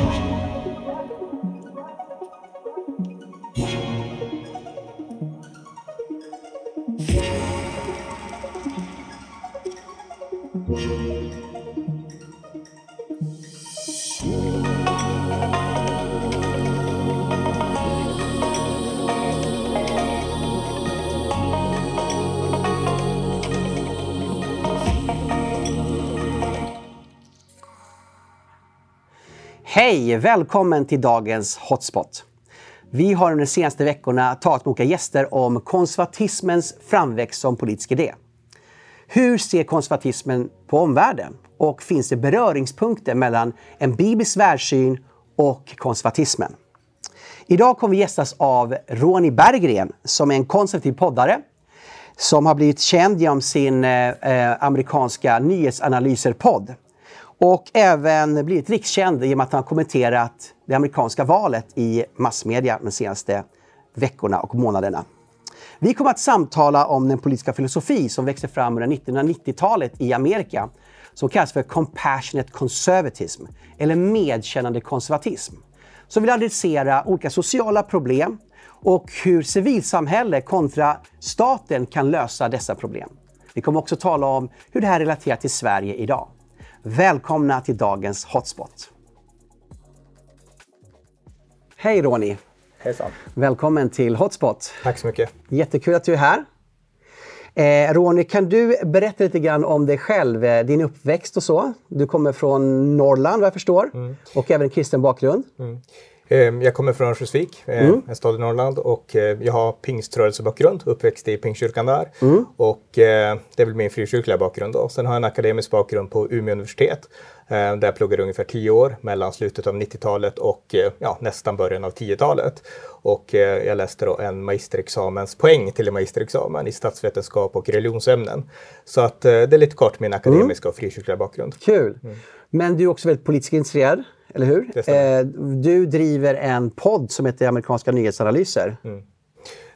Bye. Hej! Välkommen till dagens Hotspot. Vi har under de senaste veckorna talat med olika gäster om konservatismens framväxt som politisk idé. Hur ser konservatismen på omvärlden? Och finns det beröringspunkter mellan en biblisk världssyn och konservatismen? Idag kommer vi gästas av Ronny Berggren som är en konservativ poddare som har blivit känd genom sin eh, eh amerikanska nyhetsanalyser-podd och även blivit rikskänd genom att han kommenterat det amerikanska valet i massmedia de senaste veckorna och månaderna. Vi kommer att samtala om den politiska filosofi som växte fram under 1990-talet i Amerika som kallas för compassionate conservatism eller medkännande konservatism. Som vill adressera olika sociala problem och hur civilsamhälle kontra staten kan lösa dessa problem. Vi kommer också tala om hur det här relaterar till Sverige idag. Välkomna till dagens Hotspot. Hej Ronny! Hejsan! Välkommen till Hotspot. Tack så mycket. Jättekul att du är här. Eh, Ronny, kan du berätta lite grann om dig själv, eh, din uppväxt och så? Du kommer från Norrland vad jag förstår mm. och även kristen bakgrund. Mm. Ehm, jag kommer från Örnsköldsvik, eh, mm. en stad i Norrland och eh, jag har pingströrelsebakgrund, uppväxt i pingstkyrkan där. Mm. Och eh, det är väl min frikyrkliga bakgrund då. Sen har jag en akademisk bakgrund på Umeå universitet där jag pluggade ungefär tio år mellan slutet av 90-talet och ja, nästan början av 10-talet. Och jag läste då en magisterexamenspoäng till en magisterexamen i statsvetenskap och religionsämnen. Så att det är lite kort min akademiska mm. och frikyrkliga bakgrund. Kul! Mm. Men du är också väldigt politiskt intresserad? Eller hur? Eh, du driver en podd som heter Amerikanska nyhetsanalyser. Mm.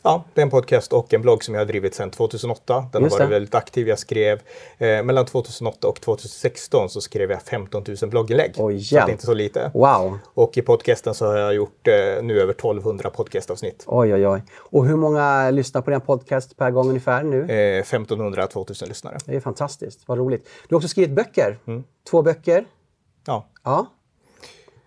Ja, det är en podcast och en blogg som jag har drivit sedan 2008. Den Just har varit det. väldigt aktiv. Jag skrev eh, mellan 2008 och 2016 så skrev jag 15 000 blogginlägg. Oh, så det är inte så lite. Wow. Och i podcasten så har jag gjort eh, nu över 1200 podcastavsnitt. Oj, oj, oj. Och hur många lyssnar på din podcast per gång ungefär nu? Eh, 1500-2000 lyssnare. Det är fantastiskt. Vad roligt. Du har också skrivit böcker. Mm. Två böcker. Ja. ja.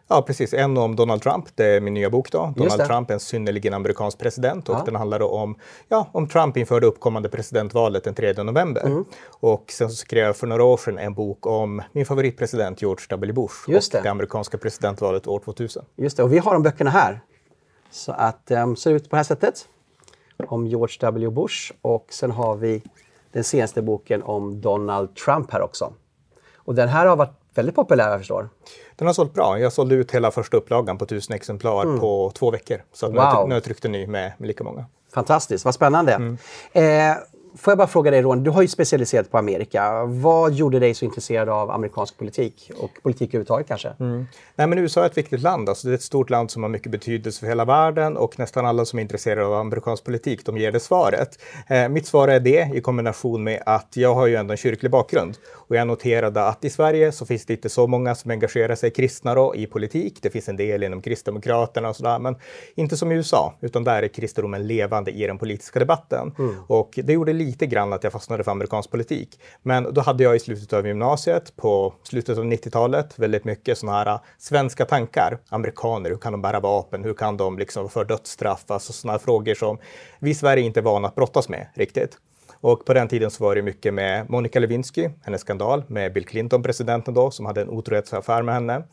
Ja, precis. En om Donald Trump, det är min nya bok då. Donald Trump en synnerligen amerikansk president och ja. den handlar om, ja, om Trump inför det uppkommande presidentvalet den 3 november. Mm. Och sen så skrev jag för några år sedan en bok om min favoritpresident George W. Bush Just och det. det amerikanska presidentvalet år 2000. Just det, och vi har de böckerna här. Så att um, ser ut på det här sättet. Om George W. Bush och sen har vi den senaste boken om Donald Trump här också. Och den här har varit väldigt populär jag förstår. Den har sålt bra. Jag sålde ut hela första upplagan på tusen exemplar mm. på två veckor. Så wow. nu, har jag tryckt en ny med, med lika många. Fantastiskt, vad spännande. Mm. Eh, Får jag bara fråga dig Ron, du har ju specialiserat på Amerika. Vad gjorde dig så intresserad av amerikansk politik och politik överhuvudtaget kanske? Mm. Nej, men USA är ett viktigt land. Alltså, det är ett stort land som har mycket betydelse för hela världen och nästan alla som är intresserade av amerikansk politik, de ger det svaret. Eh, mitt svar är det i kombination med att jag har ju ändå en kyrklig bakgrund och jag noterade att i Sverige så finns det inte så många som engagerar sig kristna då, i politik. Det finns en del inom Kristdemokraterna och sådär, men inte som i USA, utan där är kristendomen levande i den politiska debatten. Mm. Och det gjorde lite grann att jag fastnade för amerikansk politik. Men då hade jag i slutet av gymnasiet, på slutet av 90-talet, väldigt mycket sådana här äh, svenska tankar. Amerikaner, hur kan de bära vapen? Hur kan de liksom för dödsstraff? Alltså sådana frågor som vi i Sverige inte är vana att brottas med riktigt. Och på den tiden så var det mycket med Monica Lewinsky, hennes skandal med Bill Clinton, presidenten då, som hade en otrohetsaffär med henne.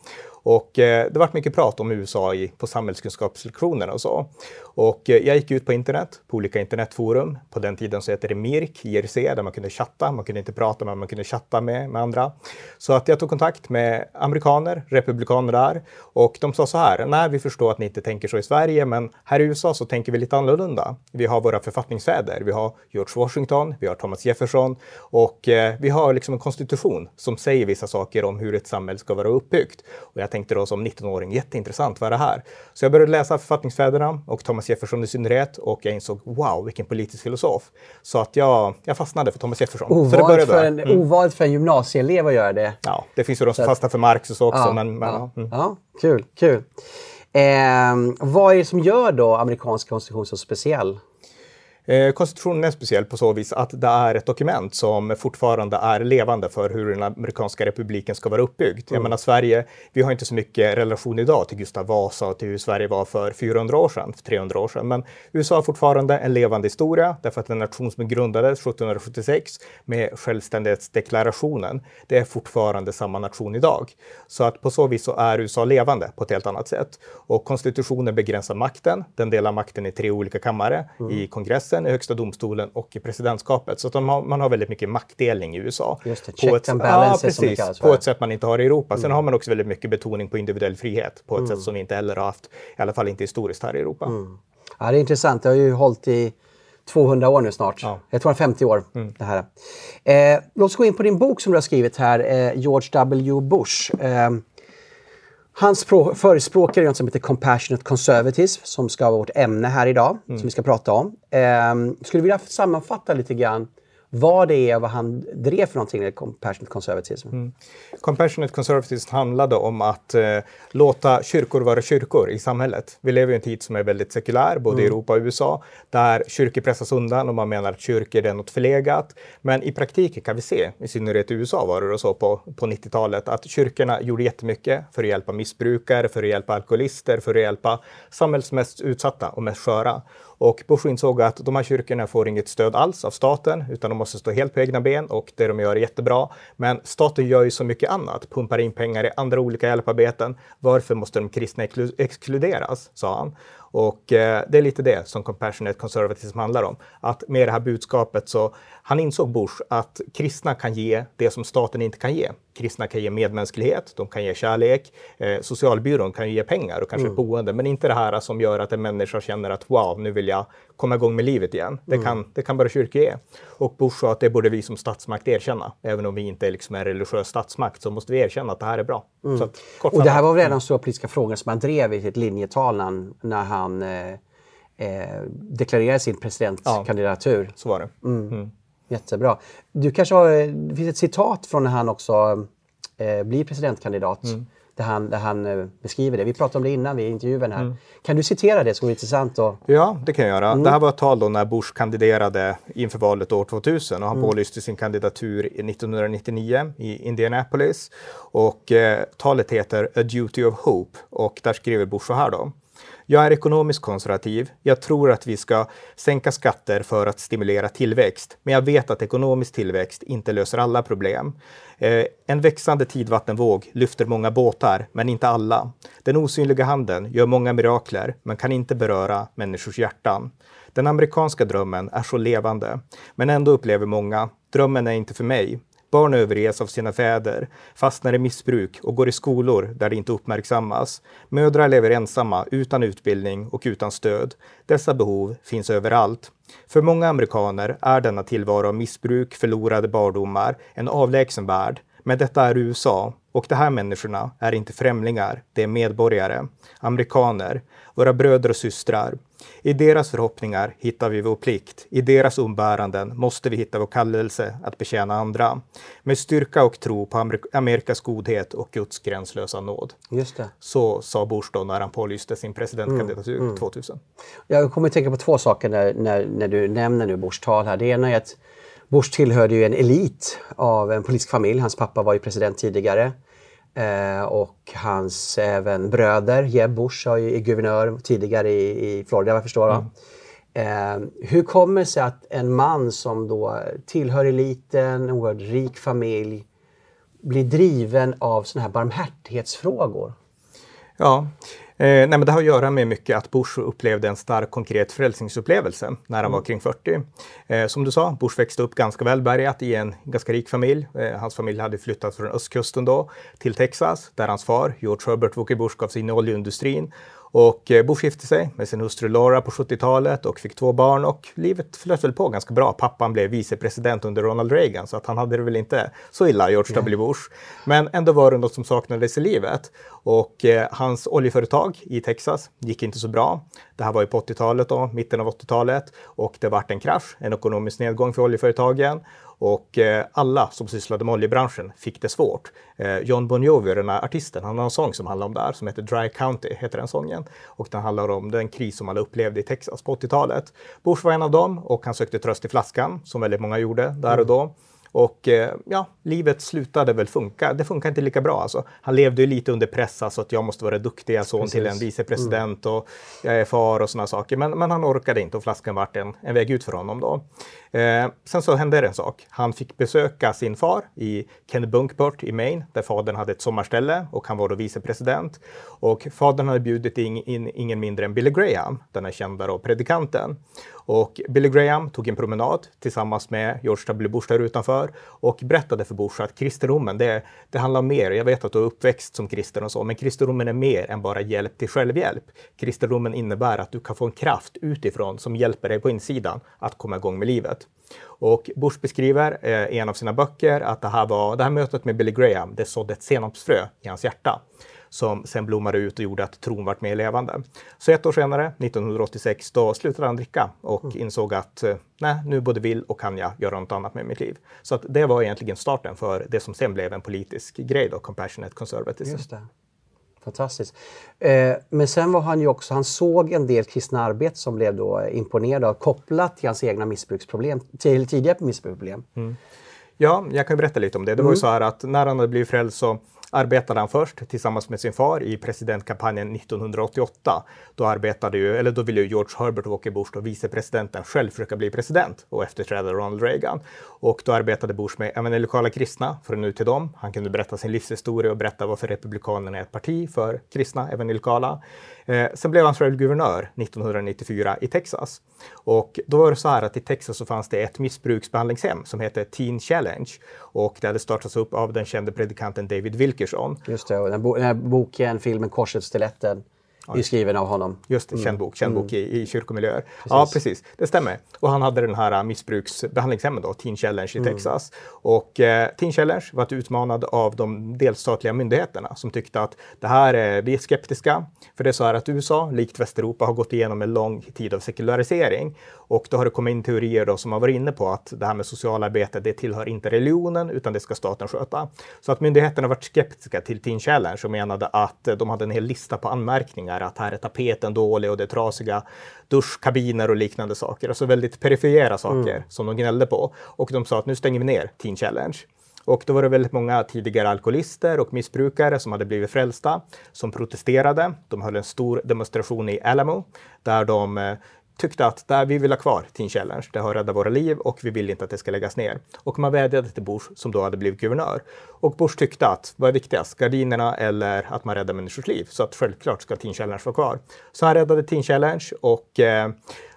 Och eh, det vart mycket prat om USA i, på samhällskunskapslektionerna och så. Och eh, jag gick ut på internet, på olika internetforum. På den tiden så hette det Mirk, IRC, där man kunde chatta. Man kunde inte prata, men man kunde chatta med, med andra. Så att jag tog kontakt med amerikaner, republikaner där. Och de sa så här, nej, vi förstår att ni inte tänker så i Sverige, men här i USA så tänker vi lite annorlunda. Vi har våra författningsfäder. Vi har George Washington, vi har Thomas Jefferson och eh, vi har liksom en konstitution som säger vissa saker om hur ett samhälle ska vara uppbyggt. Och jag tänkte då som 19-åring, jätteintressant, vad är det här? Så jag började läsa författningsfäderna och Thomas Jefferson i synnerhet och jag insåg wow, vilken politisk filosof. Så att jag, jag fastnade för Thomas Jefferson. Ovanligt för, en, mm. ovanligt för en gymnasieelev att göra det. Ja, det finns ju de som fastnar för Marx och så också. Ja, men, men, ja, mm. ja, kul, kul. Eh, vad är det som gör då amerikansk konstitution så speciell? Eh, konstitutionen är speciell på så vis att det är ett dokument som fortfarande är levande för hur den amerikanska republiken ska vara uppbyggd. Mm. Jag menar Sverige, vi har inte så mycket relation idag till Gustav Vasa och till hur Sverige var för 400 år sedan, för 300 år sedan. Men USA har fortfarande en levande historia därför att den nation som grundades 1776 med självständighetsdeklarationen, det är fortfarande samma nation idag. Så att på så vis så är USA levande på ett helt annat sätt. Och konstitutionen begränsar makten. Den delar makten i tre olika kammare, mm. i kongressen kongressen, i högsta domstolen och i presidentskapet. Så har, man har väldigt mycket maktdelning i USA. Just det, check på ett, and balance ja, precis, på ett sätt man inte har i Europa. Sen mm. har man också väldigt mycket betoning på individuell frihet på ett mm. sätt som vi inte heller har haft, i alla fall inte historiskt här i Europa. Mm. Ja, det är intressant. Det har ju hållit i 200 år nu snart. Ja. 250 år. Mm. Det här. Eh, låt oss gå in på din bok som du har skrivit här, eh, George W Bush. Eh, hans förespråkar är något som heter Compassionate Conservatism som ska vara vårt ämne här idag, mm. som vi ska prata om. Eh, skulle vilja sammanfatta lite grann vad det är och vad han drev för någonting, Compassionate Conservatism. Mm. Compassionate Conservatism handlade om att eh, låta kyrkor vara kyrkor i samhället. Vi lever i en tid som är väldigt sekulär, både mm. i Europa och USA, där kyrkor pressas undan och man menar att kyrkor är något förlegat. Men i praktiken kan vi se, i synnerhet i USA var det så på, på 90-talet, att kyrkorna gjorde jättemycket för att hjälpa missbrukare, för att hjälpa alkoholister, för att hjälpa samhällets mest utsatta och mest sköra. Och Bush insåg att de här kyrkorna får inget stöd alls av staten, utan de måste stå helt på egna ben och det de gör är jättebra. Men staten gör ju så mycket annat, pumpar in pengar i andra olika hjälparbeten. Varför måste de kristna exkluderas, sa han. Och eh, det är lite det som compassionate conservatism handlar om. Att med det här budskapet så han insåg Bush att kristna kan ge det som staten inte kan ge. Kristna kan ge medmänsklighet, de kan ge kärlek, eh, socialbyrån kan ge pengar och kanske mm. boende, men inte det här som gör att en människa känner att wow, nu vill jag komma igång med livet igen. Det, mm. kan, det kan bara kyrkor ge. Och Bush sa att det borde vi som statsmakt erkänna. Även om vi inte är liksom en religiös statsmakt så måste vi erkänna att det här är bra. Mm. Att, och det här var väl redan stora politiska frågor som han drev i sitt linjetal när han eh, eh, deklarerade sin presidentkandidatur. Ja, så var det. Jättebra. Du kanske har, det finns ett citat från när han också eh, blir presidentkandidat. Mm. Där han, där han eh, beskriver det. Vi pratade om det innan i intervjun här. Mm. Kan du citera det? Så vore intressant. Och... Ja, det kan jag göra. Mm. Det här var ett tal då när Bush kandiderade inför valet år 2000 och han mm. pålyste sin kandidatur 1999 i Indianapolis. Och eh, talet heter A Duty of Hope och där skriver Bush så här då. Jag är ekonomiskt konservativ. Jag tror att vi ska sänka skatter för att stimulera tillväxt. Men jag vet att ekonomisk tillväxt inte löser alla problem. Eh, en växande tidvattenvåg lyfter många båtar, men inte alla. Den osynliga handen gör många mirakler, men kan inte beröra människors hjärtan. Den amerikanska drömmen är så levande, men ändå upplever många Drömmen är inte för mig. Barn överges av sina fäder, fastnar i missbruk och går i skolor där det inte uppmärksammas. Mödrar lever ensamma, utan utbildning och utan stöd. Dessa behov finns överallt. För många amerikaner är denna tillvaro av missbruk, förlorade barndomar, en avlägsen värld. Men detta är USA och de här människorna är inte främlingar, det är medborgare, amerikaner, våra bröder och systrar. I deras förhoppningar hittar vi vår plikt. I deras umbäranden måste vi hitta vår kallelse att betjäna andra. Med styrka och tro på Amerikas godhet och Guds gränslösa nåd. Just det. Så sa Bush då när han pålyste sin presidentkandidatur mm, mm. 2000. Jag kommer att tänka på två saker när, när, när du nämner nu Bush tal här. Det ena är att Bush tillhörde ju en elit av en politisk familj. Hans pappa var ju president tidigare. Eh, och hans även bröder, Jeb Bush var ju guvernör tidigare i, i Florida vad jag förstår. Mm. Eh, hur kommer det sig att en man som då tillhör eliten, en oerhört rik familj, blir driven av sådana här barmhärtighetsfrågor? Ja, Eh, nej, men det har att göra med mycket att Bush upplevde en stark konkret frälsningsupplevelse när han mm. var kring 40. Eh, som du sa, Bush växte upp ganska välbärgat i en ganska rik familj. Eh, hans familj hade flyttat från östkusten då till Texas där hans far, George Herbert Walker Bush, gav sig in i oljeindustrin Och eh, Bush gifte sig med sin hustru Laura på 70-talet och fick två barn och livet flöt väl på ganska bra. Pappan blev vicepresident under Ronald Reagan så att han hade det väl inte så illa, George W Bush. Men ändå var det något som saknades i livet. Och eh, hans oljeföretag i Texas gick inte så bra. Det här var ju på 80-talet då, mitten av 80-talet och det vart en krasch, en ekonomisk nedgång för oljeföretagen och eh, alla som sysslade med oljebranschen fick det svårt. Eh, John Bon Jovi, den här artisten, han har en sång som handlar om det här som heter Dry County, heter den sången. Och den handlar om den kris som alla upplevde i Texas på 80-talet. Bush var en av dem och han sökte tröst i flaskan, som väldigt många gjorde där och då. Och eh, ja, livet slutade väl funka. Det funkar inte lika bra alltså. Han levde ju lite under press, alltså att jag måste vara duktiga son Precis. till en vicepresident mm. och jag är far och sådana saker. Men, men han orkade inte och flaskan vart en, en väg ut för honom då. Eh, sen så hände det en sak. Han fick besöka sin far i Kennebunkport i Maine, där fadern hade ett sommarställe och han var då vicepresident. Och fadern hade bjudit in, in ingen mindre än Billy Graham, den här kända då, predikanten. Och Billy Graham tog en promenad tillsammans med George W. Bush där utanför och berättade för Bush att kristendomen, det, det handlar om mer. Jag vet att du är uppväxt som kristen och så, men kristendomen är mer än bara hjälp till självhjälp. Kristendomen innebär att du kan få en kraft utifrån som hjälper dig på insidan att komma igång med livet. Och Bush beskriver eh, i en av sina böcker att det här, var, det här mötet med Billy Graham, det sådde ett senapsfrö i hans hjärta som sen blommade ut och gjorde att tron vart mer levande. Så ett år senare, 1986, då slutade han dricka och mm. insåg att eh, nej, nu både vill och kan jag göra något annat med mitt liv. Så att det var egentligen starten för det som sen blev en politisk grej då, Compassionate Conservatism. Just det. Fantastiskt. Eh, men sen var han ju också, han såg en del kristna arbete som blev då imponerad av kopplat till hans egna missbruksproblem, till tidigare missbruksproblem. Mm. Ja, jag kan berätta lite om det. Det var ju mm. så här att när han hade blivit frälst så arbetade han först tillsammans med sin far i presidentkampanjen 1988. Då, arbetade ju, eller då ville ju George Herbert Walker Bush, då vicepresidenten, själv försöka bli president och efterträda Ronald Reagan. Och då arbetade Bush med evangelikala kristna för att ut till dem. Han kunde berätta sin livshistoria och berätta varför Republikanerna är ett parti för kristna även lokala. Eh, sen blev han själv guvernör 1994 i Texas. Och då var det så här att i Texas så fanns det ett missbruksbehandlingshem som hette Teen Challenge. Och det hade startats upp av den kände predikanten David Wilkerson. Just det, och den, bo den här boken, filmen Korsets stiletten är skriven av honom. Just det, känd bok, känd mm. bok i, i kyrkomiljöer. Precis. Ja, precis. Det stämmer. Och han hade den här äh, missbruksbehandlingshemmet då, Teen Challenge i mm. Texas. Och eh, Teen Challenge var utmanad av de delstatliga myndigheterna som tyckte att det här är, vi är skeptiska. För det är så här att USA, likt Västeuropa, har gått igenom en lång tid av sekularisering. Och då har det kommit in teorier då som har varit inne på att det här med socialarbete, det tillhör inte religionen utan det ska staten sköta. Så att myndigheterna varit skeptiska till Teen Challenge och menade att de hade en hel lista på anmärkningar att här är tapeten dålig och det är trasiga duschkabiner och liknande saker. Alltså väldigt perifera saker mm. som de gnällde på. Och de sa att nu stänger vi ner Teen Challenge. Och då var det väldigt många tidigare alkoholister och missbrukare som hade blivit frälsta som protesterade. De höll en stor demonstration i Alamo där de eh, tyckte att där vi vill ha kvar Teen Challenge. Det har räddat våra liv och vi vill inte att det ska läggas ner. Och man vädjade till Bush som då hade blivit guvernör. Och Bush tyckte att vad är viktigast, gardinerna eller att man räddar människors liv? Så att självklart ska Teen Challenge vara kvar. Så han räddade Teen Challenge och eh,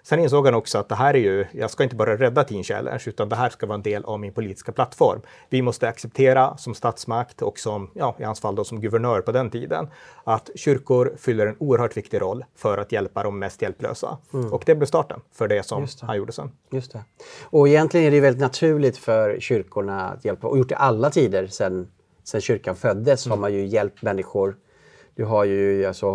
Sen insåg han också att det här är ju, jag ska inte bara rädda Teen Challenge, utan det här ska vara en del av min politiska plattform. Vi måste acceptera som statsmakt och som, ja, i hans fall då som guvernör på den tiden, att kyrkor fyller en oerhört viktig roll för att hjälpa de mest hjälplösa. Mm. Och det blev starten för det som det. han gjorde sen. Just det. Och egentligen är det väldigt naturligt för kyrkorna att hjälpa, och gjort det alla tider sedan sen kyrkan föddes mm. har man ju hjälpt människor du har ju alltså,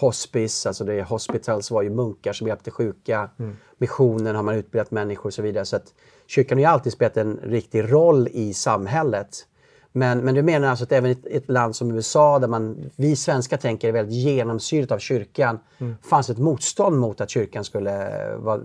hospice, alltså det är hospitals var ju munkar som hjälpte sjuka. Mm. Missionen har man utbildat människor och så vidare. Så att kyrkan har ju alltid spelat en riktig roll i samhället. Men, men du menar alltså att även i ett, ett, land som USA där man, vi svenskar tänker är väldigt genomsyrat av kyrkan, mm. fanns ett motstånd mot att kyrkan skulle vara,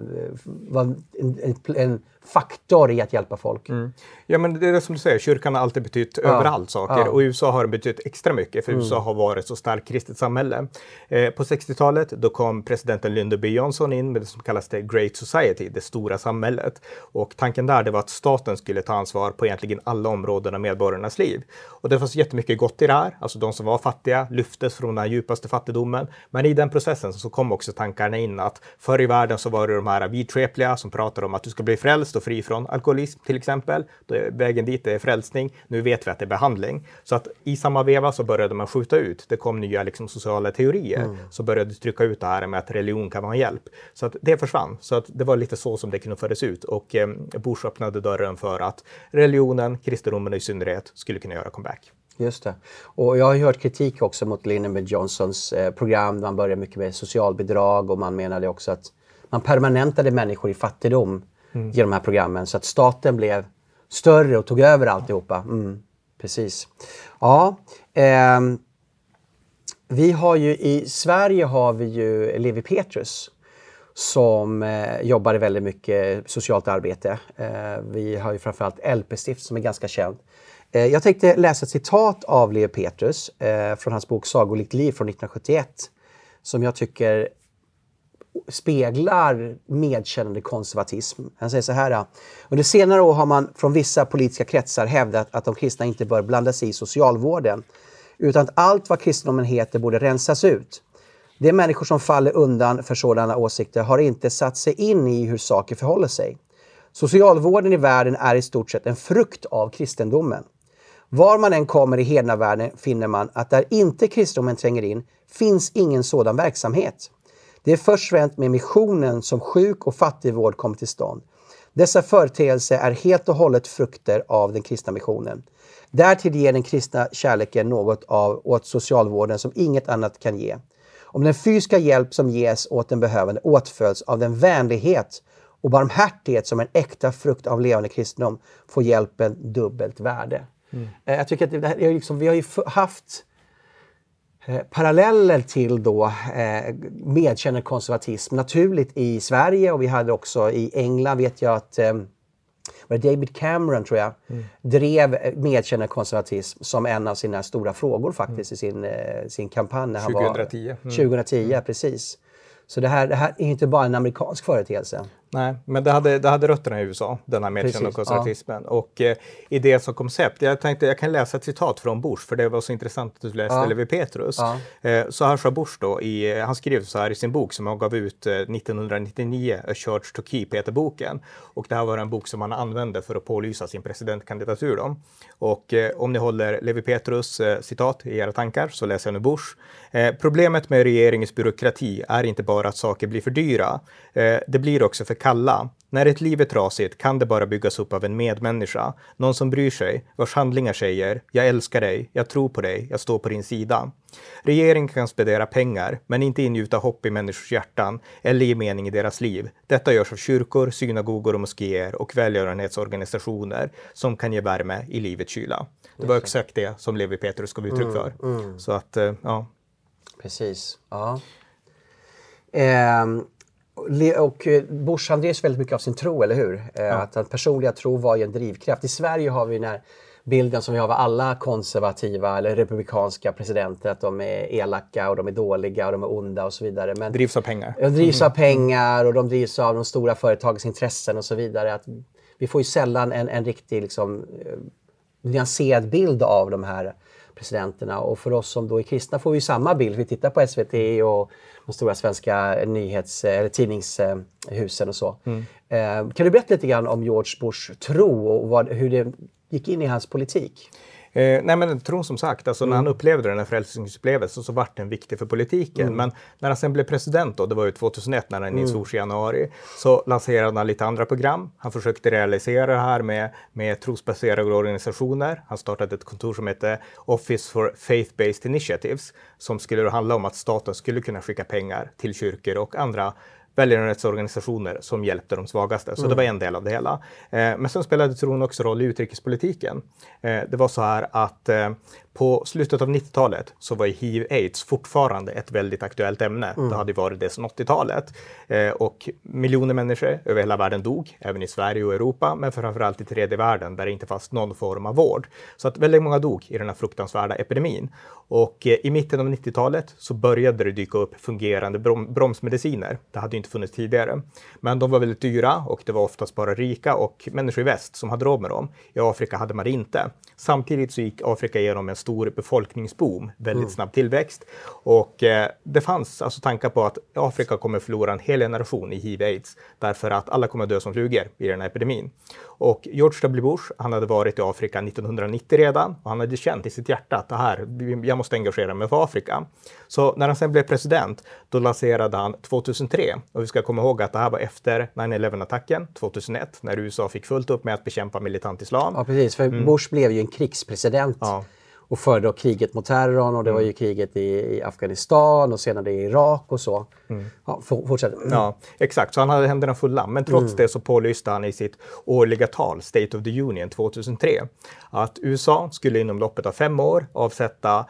vara en, en, en faktor i att hjälpa folk. Mm. Ja, men det är det som du säger, kyrkan har alltid betytt ja. överallt saker ja. och USA har betytt extra mycket för mm. USA har varit så starkt kristet samhälle. Eh, på 60-talet då kom presidenten Lyndon B Johnson in med det som kallas the Great Society, det stora samhället. Och tanken där det var att staten skulle ta ansvar på egentligen alla områden av medborgarnas liv. Och det fanns jättemycket gott i det här, alltså de som var fattiga lyftes från den djupaste fattigdomen. Men i den processen så kom också tankarna in att förr i världen så var det de här vidskepliga som pratade om att du ska bli frälst stå fri från alkoholism till exempel. Då vägen dit är frälsning. Nu vet vi att det är behandling. Så att i samma veva så började man skjuta ut. Det kom nya liksom, sociala teorier mm. så började trycka ut det här med att religion kan vara en hjälp. Så att det försvann. Så att det var lite så som det kunde föras ut och eh, Bush öppnade dörren för att religionen, kristendomen i synnerhet, skulle kunna göra comeback. Just det. Och jag har hört kritik också mot Lyndon Johnsons eh, program. Man började mycket med socialbidrag och man menade också att man permanentade människor i fattigdom mm. genom de här programmen så att staten blev större och tog över alltihopa. Mm, precis. Ja, eh, vi har ju i Sverige har vi ju Levi Petrus som eh, i väldigt mycket socialt arbete. Eh, vi har ju framförallt LP-stift som är ganska känd. Eh, jag tänkte läsa ett citat av Leo Petrus eh, från hans bok Sagolikt liv från 1971 som jag tycker speglar medkännande konservatism. Han säger så här. Under senare år har man från vissa politiska kretsar hävdat att de kristna inte bör blanda sig i socialvården utan att allt vad kristendomen heter borde rensas ut. De människor som faller undan för sådana åsikter har inte satt sig in i hur saker förhåller sig. Socialvården i världen är i stort sett en frukt av kristendomen. Var man än kommer i hednavärlden finner man att där inte kristendomen tränger in finns ingen sådan verksamhet. Det är först främst med missionen som sjuk och fattigvård kommer till stånd. Dessa företeelser är helt och hållet frukter av den kristna missionen. Därtill ger den kristna kärleken något av åt socialvården som inget annat kan ge. Om den fysiska hjälp som ges åt den behövande åtföljs av den vänlighet och barmhärtighet som en äkta frukt av levande kristendom får hjälpen dubbelt värde. Mm. Eh, jag tycker att det här är liksom, vi har ju haft eh, paralleller till då eh, konservatism naturligt i Sverige och vi hade också i England vet jag att eh, David Cameron, tror jag, mm. drev medkännande konservatism som en av sina stora frågor faktiskt mm. i sin, eh, sin kampanj. 2010. Var, mm. 2010, precis. Så det här, det här är inte bara en amerikansk företeelse. Nej, men det hade, det hade rötterna i USA, den här medkännande Ja. Och eh, idé som koncept, jag tänkte jag kan läsa ett citat från Bush, för det var så intressant att du läste ja. Levi Petrus. Ja. Eh, så här sa Bush då, i, han skrev så här i sin bok som han gav ut eh, 1999, A Church to Keep heter boken. Och det här var en bok som han använde för att pålysa sin presidentkandidatur. Då. Och eh, om ni håller Levi Petrus eh, citat i era tankar så läser jag nu Bush. Eh, problemet med regeringens byråkrati är inte bara att saker blir för dyra. det blir också för kalla. När ett liv är trasigt kan det bara byggas upp av en medmänniska, någon som bryr sig, vars handlingar säger “jag älskar dig, jag tror på dig, jag står på din sida”. Regeringen kan spendera pengar, men inte ingjuta hopp i människors hjärtan eller ge mening i deras liv. Detta görs av kyrkor, synagogor och moskéer och välgörenhetsorganisationer som kan ge värme i livets kyla. Det var exakt det som Levi Petrus gav uttryck mm, för. Mm, mm. Så att, eh, ja. Precis. Ja. Um, och eh, Bush han drevs väldigt mycket av sin tro, eller hur? Eh, ja. Att den personliga tro var ju en drivkraft. I Sverige har vi den här bilden som vi har av alla konservativa eller republikanska presidenter, att de är elaka och de är dåliga och de är onda och så vidare. Men drivs av pengar. De drivs av mm. pengar och de drivs av de stora företagens intressen och så vidare. Att vi får ju sällan en, en riktig liksom, eh, nyanserad bild av de här presidenterna. Och för oss som då är kristna får vi samma bild. Vi tittar på SVT och de stora svenska nyhets eller tidningshusen och så. Mm. Eh, kan du berätta lite grann om George Bush tro och vad, hur det gick in i hans politik? Eh, nej men tron som sagt, alltså mm. när han upplevde den här frälsningsupplevelsen så vart den viktig för politiken. Mm. Men när han sen blev president då, det var ju 2001 när han mm. insågs i januari, så lanserade han lite andra program. Han försökte realisera det här med, med trosbaserade organisationer. Han startade ett kontor som hette Office for Faith-Based Initiatives som skulle handla om att staten skulle kunna skicka pengar till kyrkor och andra välgörenhetsorganisationer som hjälpte de svagaste. Så mm. det var en del av det hela. Eh, men sen spelade tron också roll i utrikespolitiken. Eh, det var så här att eh, på slutet av 90-talet så var hiv-aids fortfarande ett väldigt aktuellt ämne. Mm. Det hade varit det sedan 80-talet. Eh, och miljoner människor över hela världen dog, även i Sverige och Europa, men framförallt i tredje världen där det inte fanns någon form av vård. Så att väldigt många dog i den här fruktansvärda epidemin. Och eh, i mitten av 90-talet så började det dyka upp fungerande brom bromsmediciner. Det hade inte funnits tidigare. Men de var väldigt dyra och det var oftast bara rika och människor i väst som hade råd med dem. I Afrika hade man det inte. Samtidigt så gick Afrika igenom en stor befolkningsboom, väldigt snabb tillväxt. Och eh, det fanns alltså tankar på att Afrika kommer förlora en hel generation i hiv-aids därför att alla kommer dö som flugor i den här epidemin. Och George W. Bush, han hade varit i Afrika 1990 redan och han hade känt i sitt hjärta att det här, jag måste engagera mig för Afrika. Så när han sen blev president, då lanserade han 2003, och vi ska komma ihåg att det här var efter 9-11-attacken 2001, när USA fick fullt upp med att bekämpa militant islam. Ja, precis, för mm. Bush blev ju en krigspresident. Ja och före då kriget mot terrorn och det var ju mm. kriget i, i Afghanistan och senare i Irak och så. Mm. Ja, fortsätt. Mm. Ja, exakt, så han hade händerna fulla. Men trots mm. det så pålyste han i sitt årliga tal, State of the Union 2003, att USA skulle inom loppet av fem år avsätta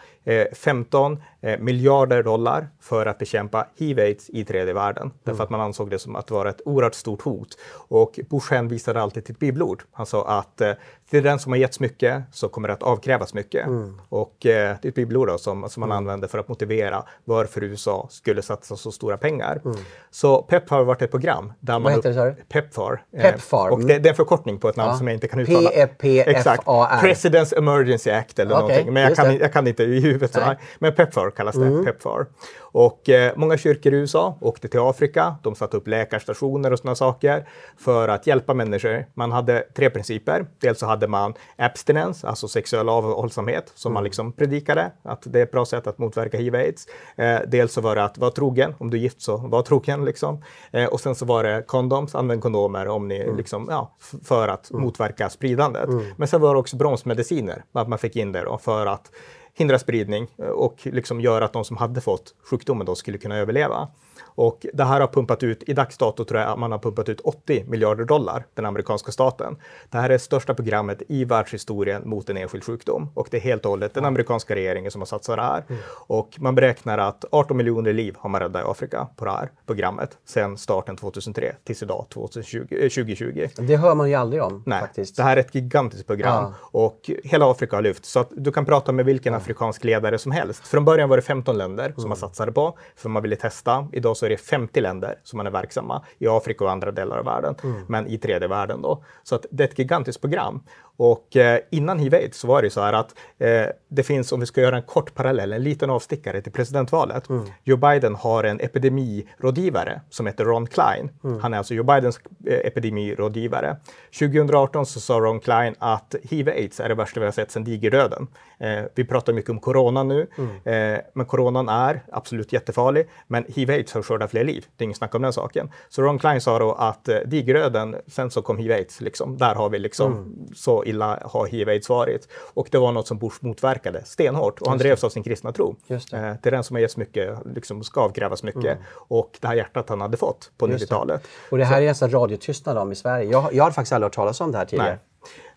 15 eh, miljarder dollar för att bekämpa hiv-aids i tredje världen. Mm. Därför att man ansåg det som att vara ett oerhört stort hot. Och Bush hänvisade alltid till ett bibelord. Han sa att eh, till den som har getts mycket så kommer det att avkrävas mycket. Mm. Och eh, det är ett bibelord då, som, som man mm. använder för att motivera varför USA skulle satsa så stora pengar. Mm. Så Pepfar har varit ett program. Där man Vad heter det? Sorry? Pepfar. Eh, Pepfar. och det, det, är en förkortning på ett namn ja. som jag inte kan uttala. P-E-P-F-A-R. President's Emergency Act eller okay, någonting. Men jag kan, jag kan, inte i huvudet. Men Pepfar kallas det. Mm. Pepfar. Och eh, många kyrkor i USA åkte till Afrika. De satte upp läkarstationer och sådana saker för att hjälpa människor. Man hade tre principer. Dels så hade man abstinens, alltså sexuell avhållsamhet, som mm. man liksom predikade att det är ett bra sätt att motverka hiv-aids. Eh, dels så var det att vara trogen. Om du är gift så var trogen liksom. Eh, och sen så var det kondoms, använd kondomer om ni mm. liksom, ja, för att mm. motverka spridandet. Mm. Men sen var det också bromsmediciner, att man fick in det då för att hindra spridning eh, och liksom göra att de som hade fått sjukdomen då skulle kunna överleva. Och det här har pumpat ut, i dags dato tror jag att man har pumpat ut 80 miljarder dollar, den amerikanska staten. Det här är det största programmet i världshistorien mot en enskild sjukdom. Och det är helt och hållet den amerikanska regeringen som har satsat det här. Mm. Och man beräknar att 18 miljoner liv har man räddat i Afrika på det här programmet sedan starten 2003 tills idag 2020. 2020. Det hör man ju aldrig om. Nej, faktiskt. det här är ett gigantiskt program ja. och hela Afrika har lyft. Så att du kan prata med vilken afrikansk ledare som helst. Från början var det 15 länder som mm. man satsade på för man ville testa. Idag så är det 50 länder som man är verksamma i Afrika och andra delar av världen, mm. men i tredje världen då. Så att det är ett gigantiskt program. Och eh, innan hiv-aids så var det så här att eh, det finns, om vi ska göra en kort parallell, en liten avstickare till presidentvalet. Mm. Joe Biden har en epidemirådgivare som heter Ron Klein. Mm. Han är alltså Joe Bidens eh, epidemirådgivare. 2018 så sa Ron Klein att hiv-aids är det värsta vi har sett sedan digerdöden. Eh, vi pratar mycket om corona nu, mm. eh, men coronan är absolut jättefarlig. Men hiv-aids har skördat fler liv. Det är inget snack om den saken. Så Ron Klein sa då att eh, digerdöden, sen så kom hiv-aids. Liksom. Där har vi liksom mm. så illa har hiv-aids varit. Och det var något som Bush motverkade stenhårt och han drevs av sin kristna tro. Just det. Eh, det är den som har getts mycket, liksom ska avkrävas mycket. Mm. Och det här hjärtat han hade fått på 90-talet. Och det här så. är nästan radiotystnad om i Sverige. Jag, jag har faktiskt aldrig hört talas om det här tidigare. Nej.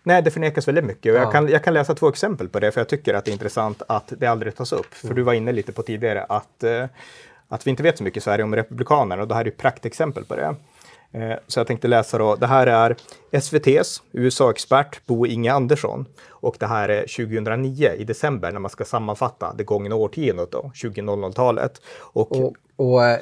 Nej, det förnekas väldigt mycket. Och ja. jag, kan, jag kan läsa två exempel på det, för jag tycker att det är intressant att det aldrig tas upp. För mm. du var inne lite på tidigare att, eh, att vi inte vet så mycket i Sverige om republikaner och det här är praktexempel på det. Eh, så jag tänkte läsa då. Det här är SVTs USA-expert Bo Inge Andersson och det här är 2009 i december när man ska sammanfatta det gångna årtiondet, 2000-talet. Och, och, och uh,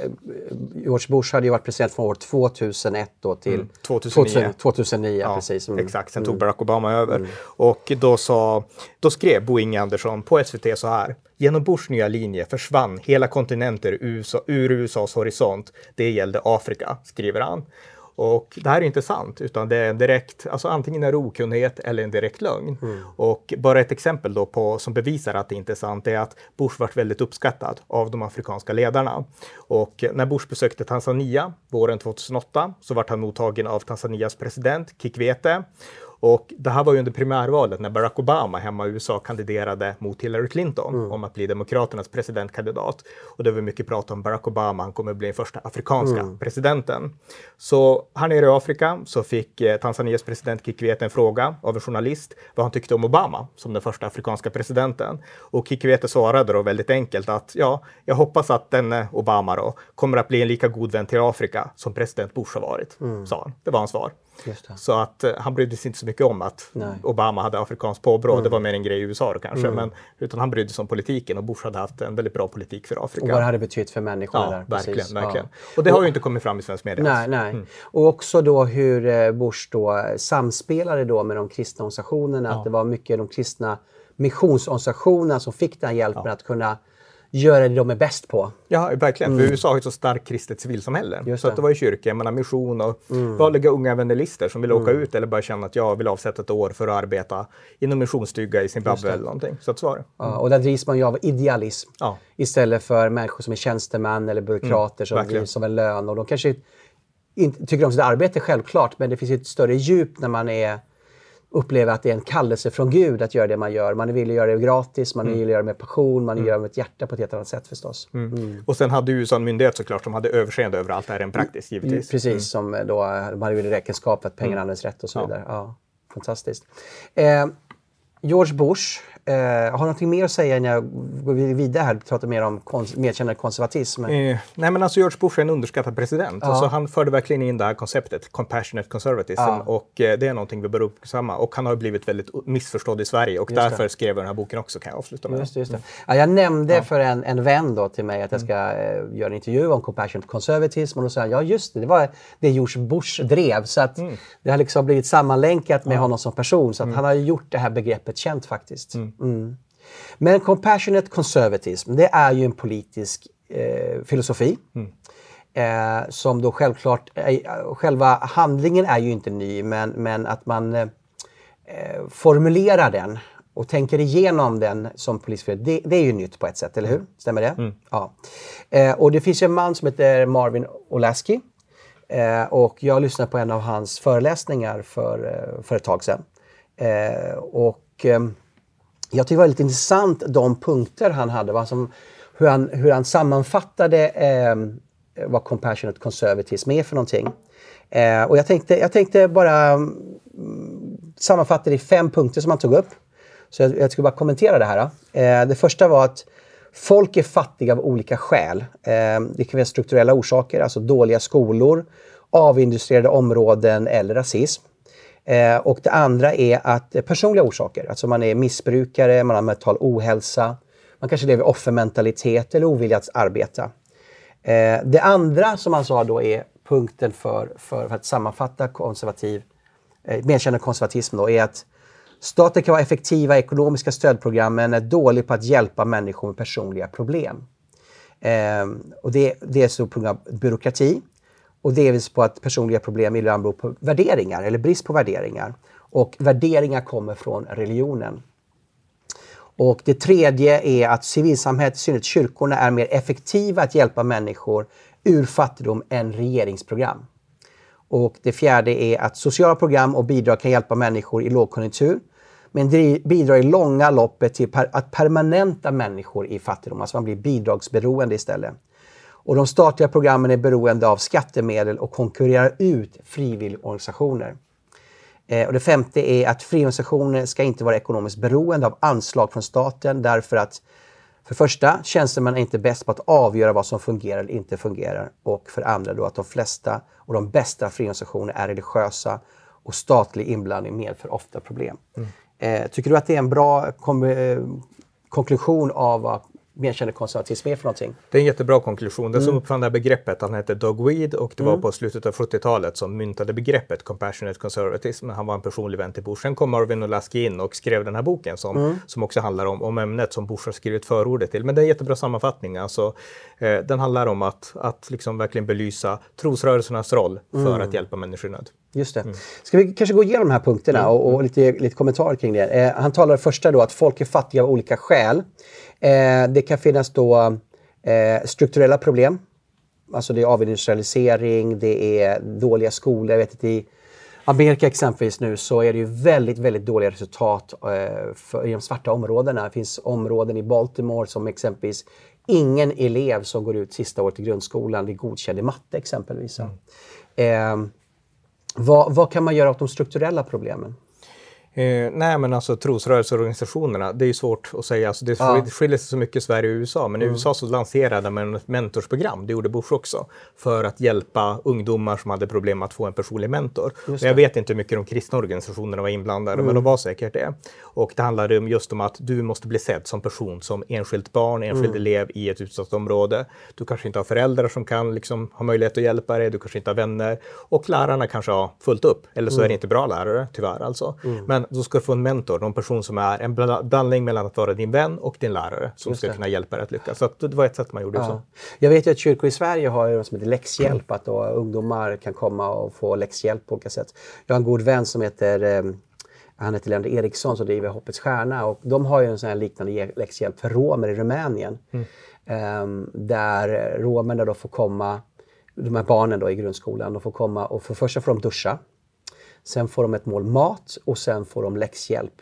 George Bush hade ju varit president från år 2001 då till mm, 2009. 2009 ja, precis. Mm. Exakt, sen tog mm. Barack Obama över. Mm. Och då, sa, då skrev Bo Inge Andersson på SVT så här. Genom Bushs nya linje försvann hela kontinenter USA, ur USAs horisont. Det gällde Afrika, skriver han. Och det här är inte sant, utan det är en direkt, alltså antingen är det okunnighet eller en direkt lögn. Mm. Och bara ett exempel då på, som bevisar att det inte är sant är att Bush var väldigt uppskattad av de afrikanska ledarna. Och när Bush besökte Tanzania våren 2008 så var han mottagen av Tanzanias president Kikwete. Och det här var ju under primärvalet när Barack Obama hemma i USA kandiderade mot Hillary Clinton mm. om att bli Demokraternas presidentkandidat. Och det var mycket prat om Barack Obama, han kommer bli den första afrikanska mm. presidenten. Så här nere i Afrika så fick eh, Tanzanias president Kikwete en fråga av en journalist vad han tyckte om Obama som den första afrikanska presidenten. Och Kikwete svarade då väldigt enkelt att ja, jag hoppas att denne Obama då kommer att bli en lika god vän till Afrika som president Bush har varit, mm. sa han. Det var hans svar. Så att uh, han brydde sig inte så mycket om att Nej. Obama hade afrikanskt påbrå. Mm. Det var mer en grej i USA då kanske. Mm. Men, utan han brydde sig om politiken och Bush hade haft en väldigt bra politik för Afrika. Och vad det hade betytt för människorna ja, där. Verkligen, precis. verkligen. Ja. Och det har ju inte kommit fram i svensk media. Nej, nej. Mm. Och också då hur eh, Bush då samspelade då med de kristna organisationerna. Ja. Att det var mycket de kristna missionsorganisationerna som fick den hjälpen ja. att kunna göra det de är bäst på. Ja, verkligen. Mm. För USA har ett så starkt kristet civilsamhälle. Just så det. att det var ju kyrka, menar, mission och mm. vanliga unga evangelister som vill åka mm. ut eller bara känna att jag vill avsätta ett år för att arbeta inom missionsstuga i Zimbabwe eller någonting. Så att så var det. Ja, och där drivs man ju av idealism ja. istället för människor som är tjänstemän eller byråkrater som drivs av en lön. Och de kanske inte tycker om sitt arbete självklart, men det finns ett större djup när man är upplever att det är en kallelse från Gud att göra det man gör. Man vill göra det gratis, man mm. vill göra det med passion, man vill mm. göra det med ett hjärta på ett helt annat sätt förstås. Mm. Mm. Och sen hade USA en myndighet såklart som hade överseende över allt det här rent praktiskt givetvis. Precis, mm. som då de hade räkenskap för att pengarna mm. används rätt och så vidare. Ja. fantastiskt. Eh, George Bush Eh, har du någonting mer att säga innan jag går vidare här och pratar mer om kons medkännande konservatism? Eh, nej men alltså George Bush är en underskattad president. Ja. Alltså, han förde verkligen in det här konceptet, compassionate conservatism. Ja. Och eh, det är någonting vi bör uppmärksamma. Och han har blivit väldigt missförstådd i Sverige och just därför det. skrev jag den här boken också kan jag avsluta med. Just det, just det. Ja, jag nämnde för en, en vän då till mig att jag ska mm. göra en intervju om compassionate conservatism och då sa han ja just det, det var det George Bush drev. Så att mm. det har liksom blivit sammanlänkat med honom som person. Så att mm. han har gjort det här begreppet känt faktiskt. Mm. Mm. Men compassionate conservatism, det är ju en politisk eh, filosofi. Mm. Eh, som då självklart, är, själva handlingen är ju inte ny, men, men att man eh, formulerar den och tänker igenom den som polisfilosofi, det, det, är ju nytt på ett sätt, eller hur? Stämmer det? Mm. Ja. Eh, och det finns en man som heter Marvin Olasky. Eh, och jag lyssnade på en av hans föreläsningar för, eh, för ett tag sedan. och jag tycker det var lite intressant de punkter han hade, va, som, hur, han, hur han sammanfattade eh, vad compassionate conservatism är för någonting. Eh, och jag tänkte, jag tänkte bara mm, sammanfatta det i fem punkter som han tog upp. Så jag, jag skulle bara kommentera det här. Eh, det första var att folk är fattiga av olika skäl. Eh, det kan vara strukturella orsaker, alltså dåliga skolor, avindustrierade områden eller rasism. Eh, och det andra är att personliga orsaker, alltså man är missbrukare, man har mental ohälsa, man kanske lever i offermentalitet eller ovilja att arbeta. Eh, det andra som man sa då är punkten för, för, för att sammanfatta konservativ, eh, medkännande konservatism då, är att staten kan vara effektiva i ekonomiska stödprogram men är dålig på att hjälpa människor med personliga problem. Eh, och det, det är så på grund av byråkrati. Och delvis på att personliga problem ibland beror på värderingar eller brist på värderingar. Och värderingar kommer från religionen. Och det tredje är att civilsamhället, i synnerhet kyrkorna, är mer effektiva att hjälpa människor ur fattigdom än regeringsprogram. Och det fjärde är att sociala program och bidrag kan hjälpa människor i lågkonjunktur men bidrar i långa loppet till att permanenta människor i fattigdom. Alltså man blir bidragsberoende istället. Och de statliga programmen är beroende av skattemedel och konkurrerar ut frivilligorganisationer. Eh, och det femte är att friorganisationer ska inte vara ekonomiskt beroende av anslag från staten därför att för det första, tjänstemän är inte bäst på att avgöra vad som fungerar eller inte fungerar. Och för andra då att de flesta och de bästa friorganisationer är religiösa och statlig inblandning medför ofta problem. Mm. Eh, tycker du att det är en bra eh, konklusion av vad medkände konservatism är för någonting. Det är en jättebra konklusion. Den som mm. uppfann det här begreppet, han hette Doug Weed och det mm. var på slutet av 70-talet som myntade begreppet compassionate conservatism. Han var en personlig vän till Bush. Sen kom Marvin Olasky in och skrev den här boken som, mm. som också handlar om, om ämnet som Bush har skrivit förordet till. Men det är en jättebra sammanfattning. Alltså, eh, den handlar om att, att liksom verkligen belysa trosrörelsernas roll för mm. att hjälpa människor i nöd. Just det. Mm. Ska vi kanske gå igenom de här punkterna mm. och, och, lite, lite kommentarer kring det. Eh, han talar första då att folk är fattiga av olika skäl. Eh, det kan finnas då eh, strukturella problem. Alltså det är avindustrialisering, det är dåliga skolor. Jag vet att i Amerika exempelvis nu så är det ju väldigt, väldigt dåliga resultat eh, för, i de svarta områdena. Det finns områden i Baltimore som exempelvis ingen elev som går ut sista året i grundskolan blir godkänd i matte exempelvis. Mm. Eh, vad, vad, kan man göra åt de strukturella problemen? Eh, nej men alltså trosrörelseorganisationerna, det är svårt att säga. Alltså, det ja. skiljer sig så mycket i Sverige och USA. Men i mm. USA så lanserade man ett mentorsprogram, det gjorde Bush också, för att hjälpa ungdomar som hade problem att få en personlig mentor. Jag vet inte hur mycket de kristna organisationerna var inblandade, mm. men de var säkert det. Och det handlade just om att du måste bli sedd som person, som enskilt barn, enskild mm. elev i ett utsatt område. Du kanske inte har föräldrar som kan liksom, ha möjlighet att hjälpa dig, du kanske inte har vänner. Och lärarna kanske har fullt upp, eller så är det mm. inte bra lärare, tyvärr alltså. Mm. Men Men då ska du få en mentor, någon person som är en blandning mellan att vara din vän och din lärare som ska kunna hjälpa dig att lyckas. Så att det var ett sätt man gjorde ja. så. Jag vet ju att kyrkor i Sverige har något som heter läxhjälp, att då ungdomar kan komma och få läxhjälp på olika sätt. Jag har en god vän som heter eh, han heter Leander Eriksson som driver Hoppets Stjärna och de har ju en sån här liknande läxhjälp för romer i Rumänien. Mm. Um, där romerna då får komma, de här barnen då i grundskolan, de får komma och för första får de duscha. Sen får de ett mål mat och sen får de läxhjälp.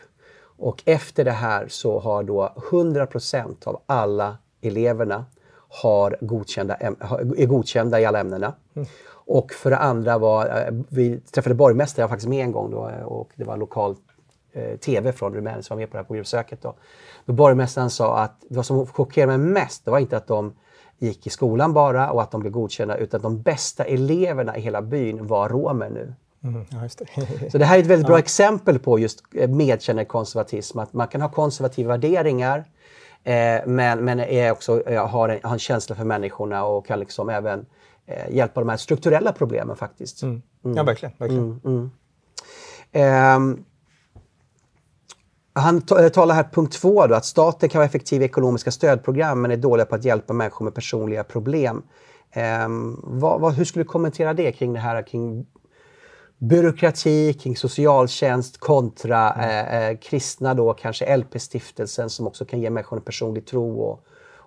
Och efter det här så har då 100% av alla eleverna har godkända, är godkända i alla ämnena. Mm. Och för det andra var, eh, vi träffade borgmästaren, jag var faktiskt med en gång då eh, och det var lokal eh, TV från Rumänien som var med på det här programbesöket. Då. då borgmästaren sa att det som chockerade mig mest, det var inte att de gick i skolan bara och att de blev godkända utan att de bästa eleverna i hela byn var romer nu. Mm, det. Så det här är ett väldigt bra ja. exempel på just medkännekonservatism, att man kan ha konservativa värderingar eh, men, men är också, har, en, har en känsla för människorna och kan liksom även eh, hjälpa de här strukturella problemen faktiskt. Mm. Mm. Ja, verkligen. verkligen. Eh, han eh, talar här punkt två då, att staten kan vara effektiv i ekonomiska stödprogram men är dåliga på att hjälpa människor med personliga problem. Eh, vad, vad, hur skulle du kommentera det kring det här kring byråkrati, kring socialtjänst kontra mm. eh, eh kristna då kanske LP-stiftelsen som också kan ge människor en personlig tro och,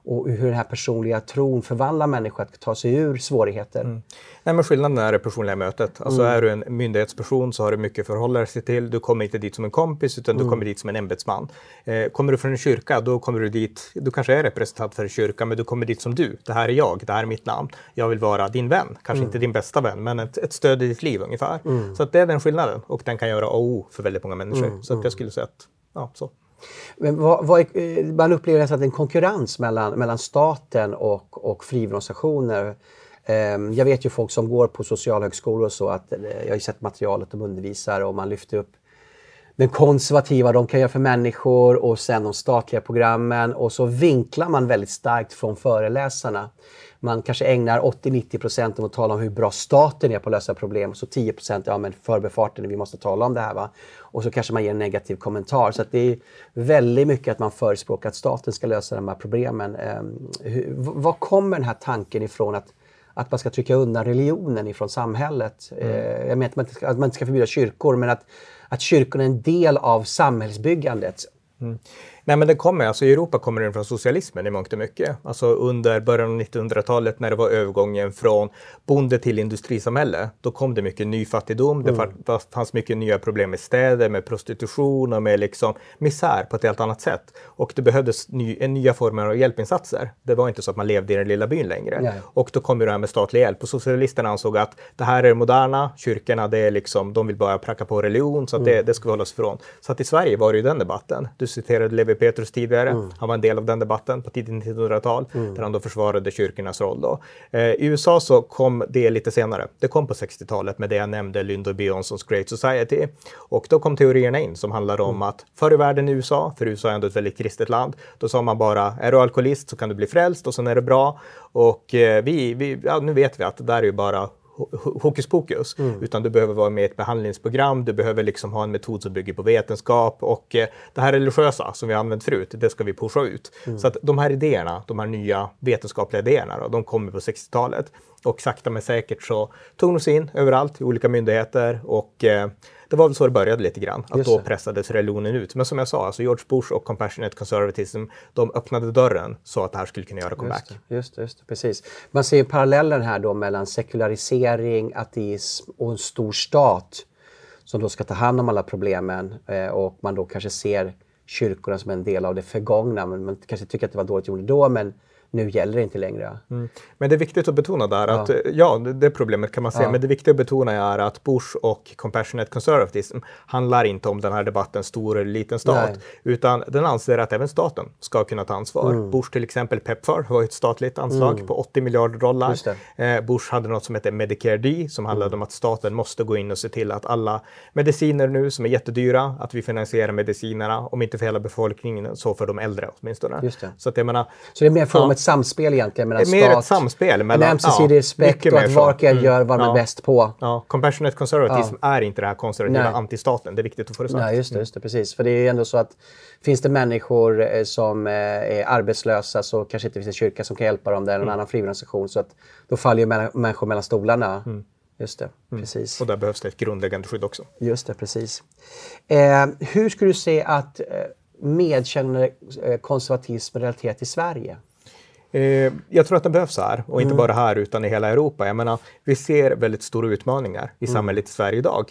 och hur den här personliga tron förvandlar människor att ta sig ur svårigheter. Mm. Nej, men skillnaden är det personliga mötet. Alltså mm. är du en myndighetsperson så har du mycket att förhålla dig till. Du kommer inte dit som en kompis utan mm. du kommer dit som en ämbetsman. Eh, kommer du från en kyrka då kommer du dit, du kanske är representant för en kyrka men du kommer dit som du. Det här är jag, det här är mitt namn. Jag vill vara din vän, kanske mm. inte din bästa vän men ett, ett, stöd i ditt liv ungefär. Mm. Så att det är den skillnaden och den kan göra O för väldigt många människor. Mm. Så att jag skulle säga att, ja så. Men vad, vad, är, eh, man upplever nästan en konkurrens mellan, mellan staten och, och frivilligorganisationer. Ehm, jag vet ju folk som går på socialhögskolor och så att eh, jag har ju sett materialet de undervisar och man lyfter upp den konservativa de kan göra för människor och sen de statliga programmen och så vinklar man väldigt starkt från föreläsarna man kanske ägnar 80-90 procent att tala om hur bra staten är på att lösa problem. Så 10 procent, ja men förbifarten, vi måste tala om det här. Va? Och så kanske man ger en negativ kommentar. Så det är väldigt mycket att man förespråkar att staten ska lösa de här problemen. Eh, hur, var kommer den här tanken ifrån att att man ska trycka undan religionen ifrån samhället. Mm. Eh, jag menar att man, ska, att man inte ska förbjuda kyrkor, men att, att kyrkorna är en del av samhällsbyggandet. Mm. Nej, men det kommer, alltså i Europa kommer den från socialismen i mångt och mycket. Alltså under början av 1900-talet när det var övergången från bonde till industrisamhälle. Då kom det mycket ny fattigdom. Mm. Det fanns mycket nya problem med städer, med prostitution och med liksom misär på ett helt annat sätt. Och det behövdes ny, nya former av hjälpinsatser. Det var inte så att man levde i den lilla byn längre. Nej. Och då kom det här med statlig hjälp. Och socialisterna ansåg att det här är det moderna, kyrkorna, det är liksom, de vill bara pracka på religion, så att mm. det, det ska vi hålla oss ifrån. Så att i Sverige var det ju den debatten. Du citerade Levi Petrus tidigare. Mm. Han var en del av den debatten på tidigt 1900-tal mm. där han då försvarade kyrkornas roll. Då. Eh, I USA så kom det lite senare. Det kom på 60-talet med det jag nämnde, Lyndon B. Johnsons Great Society. Och då kom teorierna in som handlar om mm. att förr i världen i USA, för USA är ändå ett väldigt kristet land, då sa man bara är du alkoholist så kan du bli frälst och sen är det bra. Och eh, vi, vi ja, nu vet vi att det där är ju bara hokus pokus. Mm. Utan du behöver vara med i ett behandlingsprogram, du behöver liksom ha en metod som bygger på vetenskap och eh, det här religiösa som vi använt förut, det ska vi pusha ut. Mm. Så att de här idéerna, de här nya vetenskapliga idéerna, då, de kommer på 60-talet. Och sakta men säkert så tog de sig in överallt i olika myndigheter och eh, det var väl så det började lite grann, att då pressades religionen ut. Men som jag sa, alltså George Bush och Compassionate Conservatism, de öppnade dörren så att det här skulle kunna göra comeback. Just det, just det, just det precis. Man ser parallellen här då mellan sekularisering, ateism och en stor stat som då ska ta hand om alla problemen eh, och man då kanske ser kyrkorna som en del av det förgångna. Men man kanske tycker att det var dåligt gjort då, men nu gäller det inte längre. Mm. Men det är viktigt att betona där att, ja, det problemet kan man se, ja. men det viktiga att betona är att Bush och Compassionate Conservatism handlar inte om den här debatten stor eller liten stat, Nej. utan den anser att även staten ska kunna ta ansvar. Mm. Bush till exempel, Pepfar var ett statligt anslag mm. på 80 miljarder dollar. Eh, Bush hade något som heter Medicare D som handlade mm. om att staten måste gå in och se till att alla mediciner nu som är jättedyra, att vi finansierar medicinerna, om inte för hela befolkningen så för de äldre åtminstone. Just det. Så, att jag menar, så det är mer ja ett samspel egentligen mellan Mer stat, ett samspel mellan... en ömsesidig ja, respekt och mer att var och en Mm. gör vad man Ja. är bäst på. Ja, compassionate conservatism är inte det här konservativa Nej. antistaten. Det är viktigt att få det sagt. Nej, just det, just det, precis. För det är ju ändå så att finns det människor eh, som eh, är arbetslösa så kanske inte finns en kyrka som kan hjälpa dem. Det är någon annan frivilligorganisation. Så att då faller ju män- människor mellan stolarna. Just det, precis. Och där behövs det ett grundläggande skydd också. Just det, precis. Eh, hur skulle du se att eh, medkännande konservatism relaterat till Sverige? Eh, jag tror att den behövs här och Mm. inte bara här utan i hela Europa. Jag menar, vi ser väldigt stora utmaningar i Mm. samhället i Sverige idag.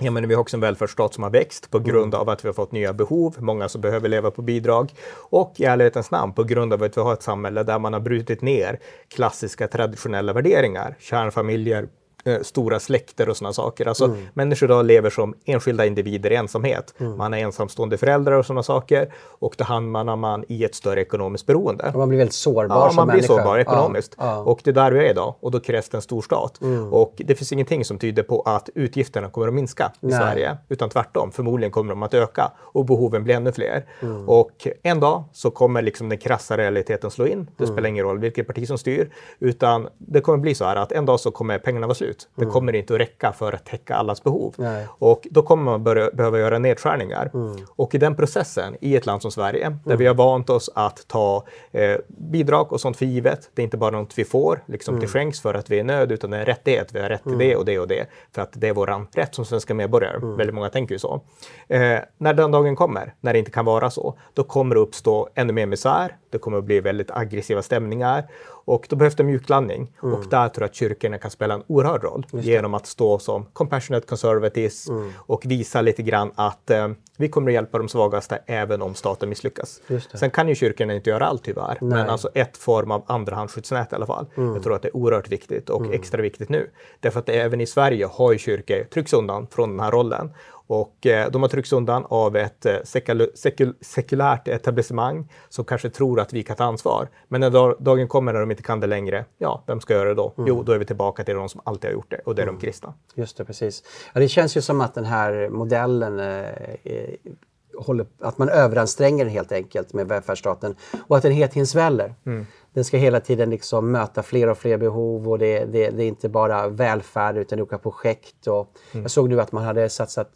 Jag menar, vi har också en välfärdsstat som har växt på grund Mm. av att vi har fått nya behov, många som behöver leva på bidrag och i ärlighetens namn på grund av att vi har ett samhälle där man har brutit ner klassiska traditionella värderingar, kärnfamiljer, eh, stora släkter och sådana saker. Alltså Mm. människor idag lever som enskilda individer i ensamhet. Mm. Man är ensamstående föräldrar och sådana saker och då hamnar man i ett större ekonomiskt beroende. Man blir väldigt sårbar Ja, som man blir sårbar ekonomiskt. Ja, ja. Och det är där vi är idag. Och då krävs det en stor stat. Och det finns ingenting som tyder på att utgifterna kommer att minska i Nej. Sverige. Utan tvärtom, förmodligen kommer de att öka och behoven blir ännu fler. Mm. Och en dag så kommer liksom den krassa realiteten slå in. Det Mm. spelar ingen roll vilket parti som styr. Utan det kommer bli så här att en dag så kommer pengarna vara slut. Det kommer inte att räcka för att täcka allas behov. Mm. Nej. Och då kommer man börja, behöva göra nedskärningar. Och i den processen, i ett land som Sverige, där vi har vant oss att ta eh, bidrag och sånt för givet. Det är inte bara något vi får liksom till skänks för att vi är nöd, utan det är en rättighet. Vi har rätt till det och det och det. För att det är vår rätt som svenska medborgare. Väldigt många tänker ju så. Eh, när den dagen kommer, när det inte kan vara så, då kommer det uppstå ännu mer misär. Det kommer att bli väldigt aggressiva stämningar. Och då behövs det mjuklandning. Och där tror jag att kyrkorna kan spela en oerhörd roll genom att stå som compassionate conservatives och visa lite grann att eh, vi kommer att hjälpa de svagaste även om staten misslyckas. Sen kan ju kyrkorna inte göra allt tyvärr, Nej. men alltså ett form av andrahandsskyddsnät i alla fall. Jag tror att det är oerhört viktigt och extra viktigt nu. Därför att även i Sverige har ju kyrkor tryckts undan från den här rollen. Och eh, de har tryckts undan av ett eh, sekul, sekul, sekulärt etablissemang som kanske tror att vi kan ta ansvar. Men när dag- dagen kommer när de inte kan det längre, ja, vem ska göra det då? Jo, då är vi tillbaka till de som alltid har gjort det och det är de kristna. Just det, precis. Ja, det känns ju som att den här modellen eh, eh, håller, att man överanstränger den helt enkelt med välfärdsstaten och att den hela tiden sväller. Den ska hela tiden liksom möta fler och fler behov och det, det, det är inte bara välfärd utan olika projekt. Och Jag såg nu att man hade satsat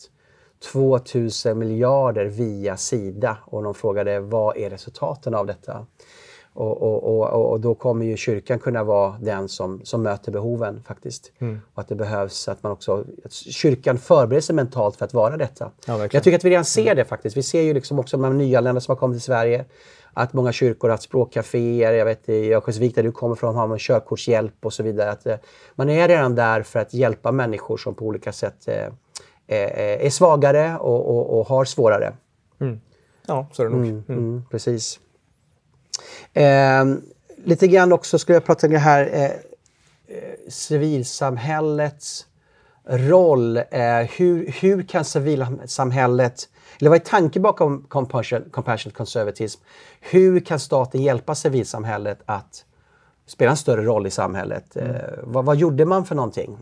2000 miljarder via Sida och de frågade vad är resultaten av detta? Och, och, och, och då kommer ju kyrkan kunna vara den som, som möter behoven faktiskt. Och att det behövs att man också, att kyrkan förbereder sig mentalt för att vara detta. Ja. Jag tycker att vi redan ser det faktiskt. Vi ser ju liksom också de nyanlända som har kommit till Sverige. Att många kyrkor har haft språkcaféer. Jag vet i Örnsköldsvik där du kommer från har man körkortshjälp och så vidare. Att, eh, man är redan där för att hjälpa människor som på olika sätt eh, är svagare och, och, och har svårare. Ja, så är det nog. Mm, precis. Eh, lite grann också skulle jag prata om det här eh, eh, civilsamhällets roll. Eh, hur, hur kan civilsamhället, eller vad är tanken bakom compassion, compassionate conservatism? Hur kan staten hjälpa civilsamhället att spela en större roll i samhället? Eh, vad, vad gjorde man för någonting?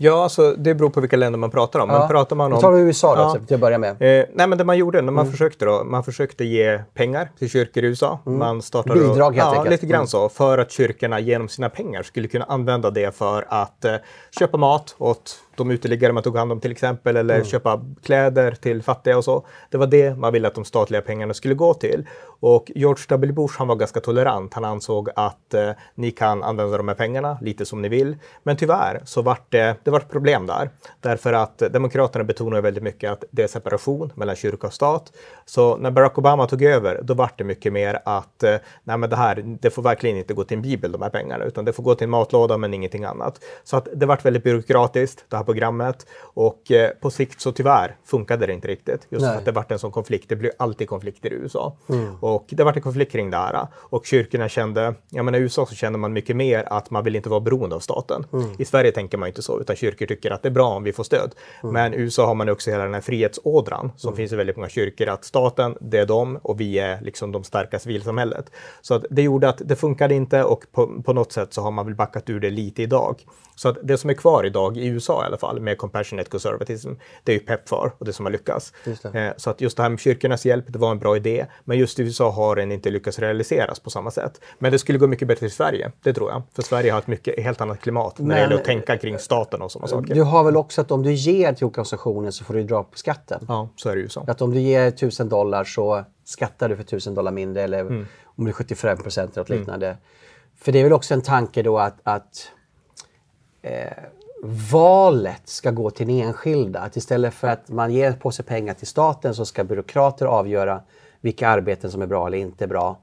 Ja, alltså, det beror på vilka länder man pratar om. Men pratar man Vi om... tar USA då, Ja. till att börja med. Eh, nej, men det man gjorde när man försökte då, man försökte ge pengar till kyrkor i USA. Man startade Bidrag, helt ja, enkelt. lite grann Mm. så. För att kyrkorna genom sina pengar skulle kunna använda det för att eh, köpa mat åt de uteliggare man tog hand om till exempel. Eller Mm. köpa kläder till fattiga och så. Det var det man ville att de statliga pengarna skulle gå till. Och George W. Bush han var ganska tolerant. Han ansåg att eh, ni kan använda de här pengarna lite som ni vill. Men tyvärr så vart det, det vart problem där. Därför att Demokraterna betonar väldigt mycket att det är separation mellan kyrka och stat. Så när Barack Obama tog över, då vart det mycket mer att eh, nej men det här, det får verkligen inte gå till en bibel de här pengarna, utan det får gå till en matlåda men ingenting annat. Så att det vart väldigt byråkratiskt, det här programmet. Och eh, på sikt så tyvärr funkade det inte riktigt. Just Nej. för att det vart en sån konflikt. Det blir alltid konflikter i USA. Och det vart en konflikt kring det här. Och kyrkorna kände, jag menar i USA så känner man mycket mer att man vill inte vara beroende av staten. I Sverige tänker man inte så, utan kyrkor tycker att det är bra om vi får stöd. Men i USA har man också hela den här frihetsådran som finns i väldigt många kyrkor, att staten, det är de och vi är liksom de starka civilsamhället. Så att det gjorde att det funkade inte och på, på något sätt så har man väl backat ur det lite idag. Så att det som är kvar idag i USA i alla fall med compassionate conservatism. Det är ju Pepfar och det som har lyckats. Eh, så att just det här med kyrkornas hjälp, det var en bra idé. Men just i USA har den inte lyckats realiseras på samma sätt. Men det skulle gå mycket bättre i Sverige, det tror jag. För Sverige har ett mycket, helt annat klimat när men, det gäller att tänka kring staten och sådana saker. Du har väl också att om du ger till organisationen så får du dra på skatten? Ja, så är det ju så. Att om du ger 1000 dollar så skattar du för 1000 dollar mindre eller mm. om det är 75 procent eller något mm. liknande. Mm. För det är väl också en tanke då att, att eh, valet ska gå till den enskilda. Att istället för att man ger på sig pengar till staten så ska byråkrater avgöra vilka arbeten som är bra eller inte bra.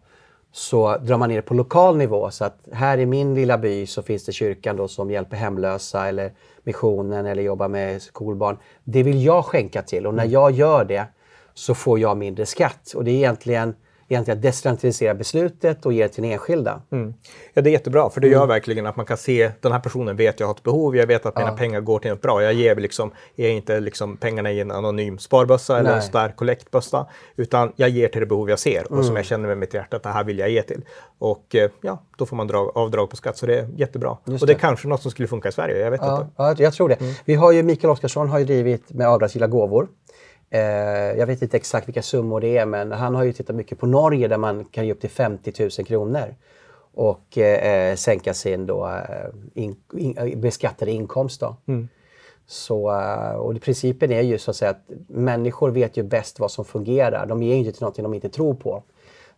Så drar man ner det på lokal nivå. Så att här i min lilla by så finns det kyrkan då som hjälper hemlösa eller missionen eller jobbar med skolbarn. Det vill jag skänka till och när jag gör det så får jag mindre skatt. Och det är egentligen egentligen decentralisera beslutet och ge det till den enskilda. Mm. Ja, det är jättebra, för det gör mm. verkligen att man kan se den här personen vet jag har ett behov, jag vet att mina ja. pengar går till något bra. Jag ger liksom, ger inte liksom pengarna i en anonym sparbössa eller en stark kollektbössa, utan jag ger till det behov jag ser och mm. som jag känner med mitt hjärta att det här vill jag ge till. Och eh, ja, då får man dra, avdrag på skatt, så det är jättebra. Just och det är kanske något som skulle funka i Sverige, jag vet ja, inte. Ja, jag tror det. Mm. Vi har ju Mikael Oskarsson har ju drivit med avdragsgilla gåvor. Eh, jag vet inte exakt vilka summor det är men han har ju tittat mycket på Norge där man kan ge upp till 50 000 kronor och eh, sänka sin då, eh, in, in, beskattade inkomst. Då. Mm. Så, eh, och principen är ju så att säga att människor vet ju bäst vad som fungerar. De ger inte till någonting de inte tror på.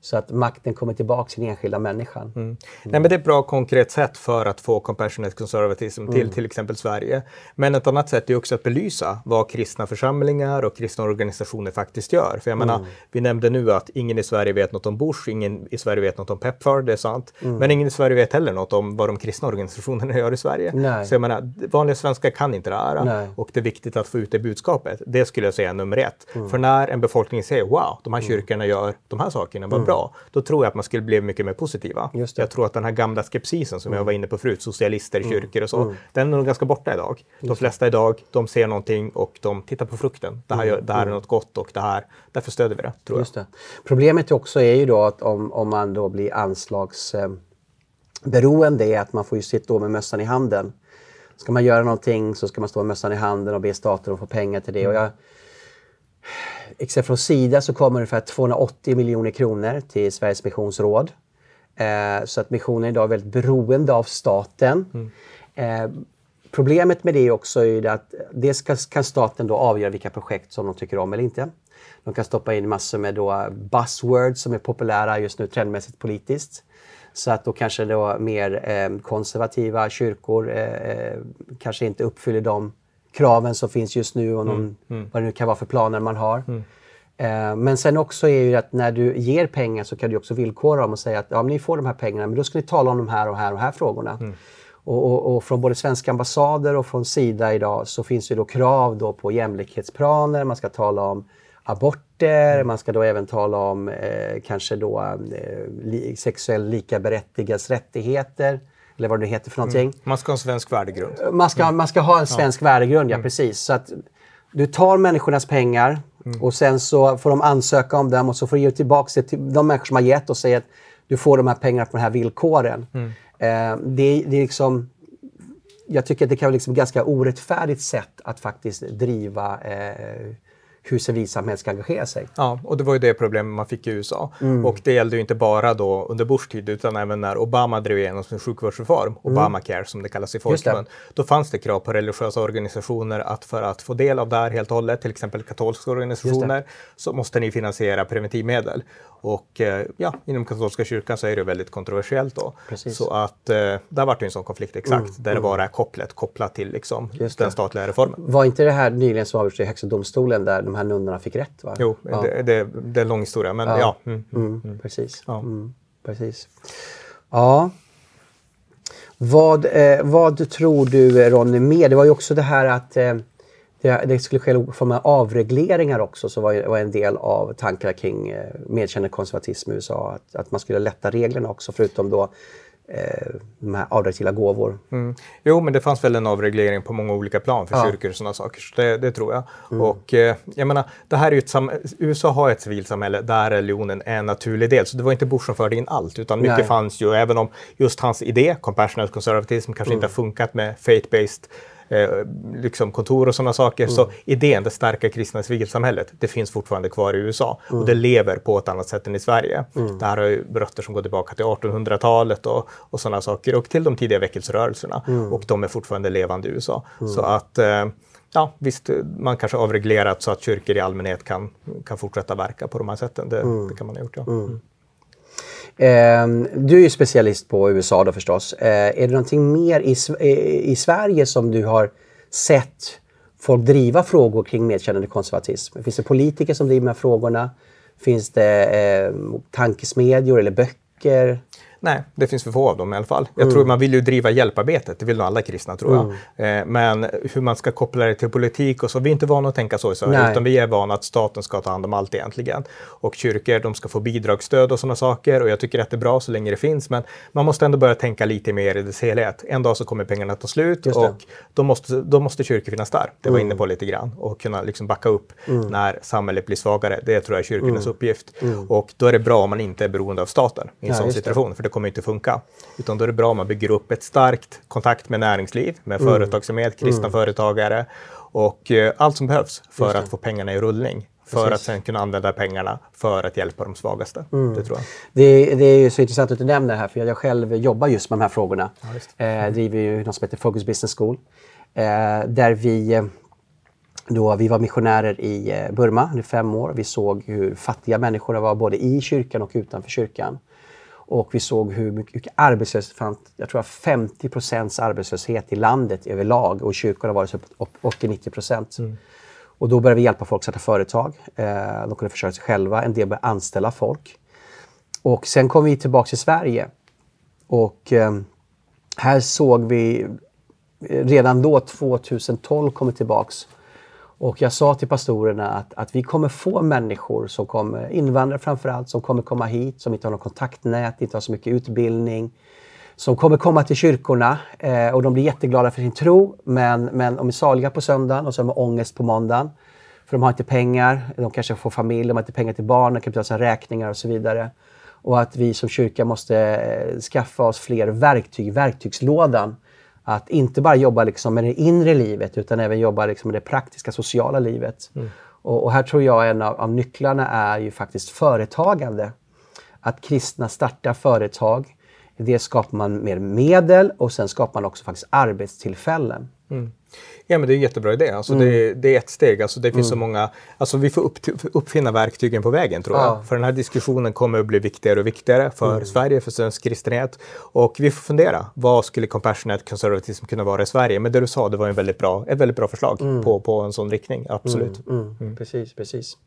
Så att makten kommer tillbaka till den enskilda människan. Mm. Mm. Nej, men det är ett bra konkret sätt för att få compassionate conservatism till mm. till exempel Sverige. Men ett annat sätt är också att belysa vad kristna församlingar och kristna organisationer faktiskt gör. För jag menar, mm. vi nämnde nu att ingen i Sverige vet något om Bush, ingen i Sverige vet något om Pepfar, det är sant. Mm. Men ingen i Sverige vet heller något om vad de kristna organisationerna gör i Sverige. Nej. Så jag menar, vanliga svenskar kan inte det här. Nej. Och det är viktigt att få ut det budskapet. Det skulle jag säga är nummer ett. Mm. För när en befolkning säger wow, de här kyrkorna gör de här sakerna, bra då tror jag att man skulle bli mycket mer positiva. Jag tror att den här gamla skepsisen som mm. jag var inne på förut, socialister, mm. kyrkor och så, mm. den är nog ganska borta idag. De flesta idag, de ser någonting och de tittar på frukten. Det här, mm. det här är mm. något gott och det här, därför stöder vi det. Tror jag. Det. Problemet också är ju då att om, om man då blir anslagsberoende är att man får ju sitta med mössan i handen. Ska man göra någonting så ska man stå med mössan i handen och be staten att få pengar till det. Och jag, Exakt från Sida så kommer ungefär 280 miljoner kronor till Sveriges missionsråd. Eh, så att missionen idag är väldigt beroende av staten. Mm. Eh, problemet med det också är att dels kan staten då avgöra vilka projekt som de tycker om eller inte. De kan stoppa in massor med då buzzwords som är populära just nu trendmässigt politiskt. Så att då kanske då mer eh, konservativa kyrkor eh, eh, kanske inte uppfyller de kraven som finns just nu och någon, mm, mm. vad det nu kan vara för planer man har. Mm. Eh, men sen också är ju att när du ger pengar så kan du också villkora dem och säga att ja, men ni får de här pengarna men då ska ni tala om de här och här och här frågorna. Mm. Och, och, och, från både svenska ambassader och från Sida idag så finns det då krav då på jämlikhetsplaner, man ska tala om aborter, mm. man ska då även tala om eh, kanske då eh, li, sexuell likaberättigas rättigheter eller vad det heter för någonting. Mm. Man ska ha en svensk värdegrund. Man ska, man ska ha en svensk ja. värdegrund, ja mm. precis. Så att du tar människornas pengar mm. och sen så får de ansöka om dem och så får du ge tillbaka det till de människor som har gett och säga att du får de här pengarna på de här villkoren. Mm. Eh, det, det är liksom jag tycker att det kan vara liksom ett ganska orättfärdigt sätt att faktiskt driva eh, hur civilsamhället ska engagera sig. Ja, och det var ju det problemet man fick i USA. Mm. Och det gällde ju inte bara då under Bush tid utan även när Obama drev igenom sin sjukvårdsreform, mm. Obamacare som det kallas i folkmun. Då fanns det krav på religiösa organisationer att för att få del av det här helt och hållet, till exempel katolska organisationer, så måste ni finansiera preventivmedel. Och eh, ja, inom katolska kyrkan så är det väldigt kontroversiellt då. Precis. Så att eh, där var det en sån konflikt exakt, mm. där det var det här kopplet, kopplat till liksom, den statliga reformen. Var inte det här nyligen som avgjordes i Högsta domstolen där de här nunnorna fick rätt? Va? Jo, ja. det, det, det, är en lång historia, men ja. ja. Mm, mm, mm, mm. precis. Ja. Mm, precis. Ja. Vad, eh, vad tror du Ronny mer? Det var ju också det här att eh, det, det skulle ske form av avregleringar också, så var, var en del av tankarna kring eh, medkännande konservatism i USA. Att, att man skulle lätta reglerna också, förutom då eh, de här avdragsgilla gåvor. Mm. Jo, men det fanns väl en avreglering på många olika plan för ja. kyrkor och sådana saker. Så det, det tror jag. Mm. Och eh, jag menar, det här är ett USA har ett civilsamhälle där religionen är en naturlig del. Så det var inte Bush som förde in allt, utan mycket Nej. fanns ju, även om just hans idé, compassionate conservatism, kanske mm. inte har funkat med faith-based eh, liksom kontor och sådana saker. Mm. Så idén, det starka kristna civilsamhället, det finns fortfarande kvar i USA mm. och det lever på ett annat sätt än i Sverige. Mm. Det här har ju rötter som går tillbaka till 1800-talet och, och sådana saker och till de tidiga väckelserörelserna mm. och de är fortfarande levande i USA. Mm. Så att eh, ja, visst, man kanske avreglerat så att kyrkor i allmänhet kan, kan fortsätta verka på de här sätten. Det, mm. det kan man ha gjort, ja. Eh, du är ju specialist på USA då förstås. Eh, är det någonting mer i, i, eh, i Sverige som du har sett folk driva frågor kring medkännande konservatism? Finns det politiker som driver de här frågorna? Finns det eh, tankesmedjor eller böcker? Nej, det finns för få av dem i alla fall. Jag mm. tror man vill ju driva hjälparbetet, det vill nog alla kristna tror jag. Mm. Eh, men hur man ska koppla det till politik och så, vi är inte vana att tänka så i Sverige, utan vi är vana att staten ska ta hand om allt egentligen. Och kyrkor, de ska få bidragsstöd och sådana saker och jag tycker att det är bra så länge det finns, men man måste ändå börja tänka lite mer i dess helhet. En dag så kommer pengarna ta slut och då måste, då måste kyrkor finnas där. Det var mm. inne på lite grann och kunna liksom backa upp mm. när samhället blir svagare. Det tror jag är kyrkornas mm. uppgift. Mm. Och då är det bra om man inte är beroende av staten i en ja, sån situation, för det kommer inte funka. Utan då är det bra om man bygger upp ett starkt kontakt med näringsliv, med mm. företagsamhet, kristna mm. företagare och eh, allt som behövs för att få pengarna i rullning. För Precis. att sen kunna använda pengarna för att hjälpa de svagaste. Mm. Det, tror jag. Det, det, är ju så intressant att du nämner det här, för jag själv jobbar just med de här frågorna. Ja, eh, driver ju något som heter Focus Business School. Eh, där vi eh, då vi var missionärer i eh, Burma i fem år. Vi såg hur fattiga människor var både i kyrkan och utanför kyrkan. Och vi såg hur mycket, mycket arbetslöshet fanns. Jag tror att 50 procents arbetslöshet i landet överlag och i kyrkorna var det 80-90 procent. Mm. Och då började vi hjälpa folk att starta företag. Eh, de kunde försörja sig själva. En del började anställa folk. Och sen kom vi tillbaka till Sverige. Och eh, här såg vi redan då, 2012, kommit tillbaks och jag sa till pastorerna att, att vi kommer få människor som kommer, invandrare framförallt, som kommer komma hit, som inte har något kontaktnät, inte har så mycket utbildning, som kommer komma till kyrkorna eh, och de blir jätteglada för sin tro, men, men de är saliga på söndagen och så har de ångest på måndagen. För de har inte pengar, de kanske får familj, de har inte pengar till barn, de kan betala sina räkningar och så vidare. Och att vi som kyrka måste eh, skaffa oss fler verktyg, verktygslådan att inte bara jobba liksom med det inre livet utan även jobba liksom med det praktiska sociala livet. Mm. Och, och, här tror jag en av, av, nycklarna är ju faktiskt företagande. Att kristna startar företag. Det skapar man mer medel och sen skapar man också faktiskt arbetstillfällen. Mm. Ja, men det är en jättebra idé. Alltså, mm. det, det, är ett steg. Alltså, det finns mm. så många, alltså, vi får upp, uppfinna verktygen på vägen tror jag. För den här diskussionen kommer att bli viktigare och viktigare för mm. Sverige, för svensk kristenhet. Och vi får fundera, vad skulle compassionate conservatism kunna vara i Sverige? Men det du sa, det var en väldigt bra, ett väldigt bra förslag mm. på, på en sån riktning. Absolut. Mm. Precis, precis.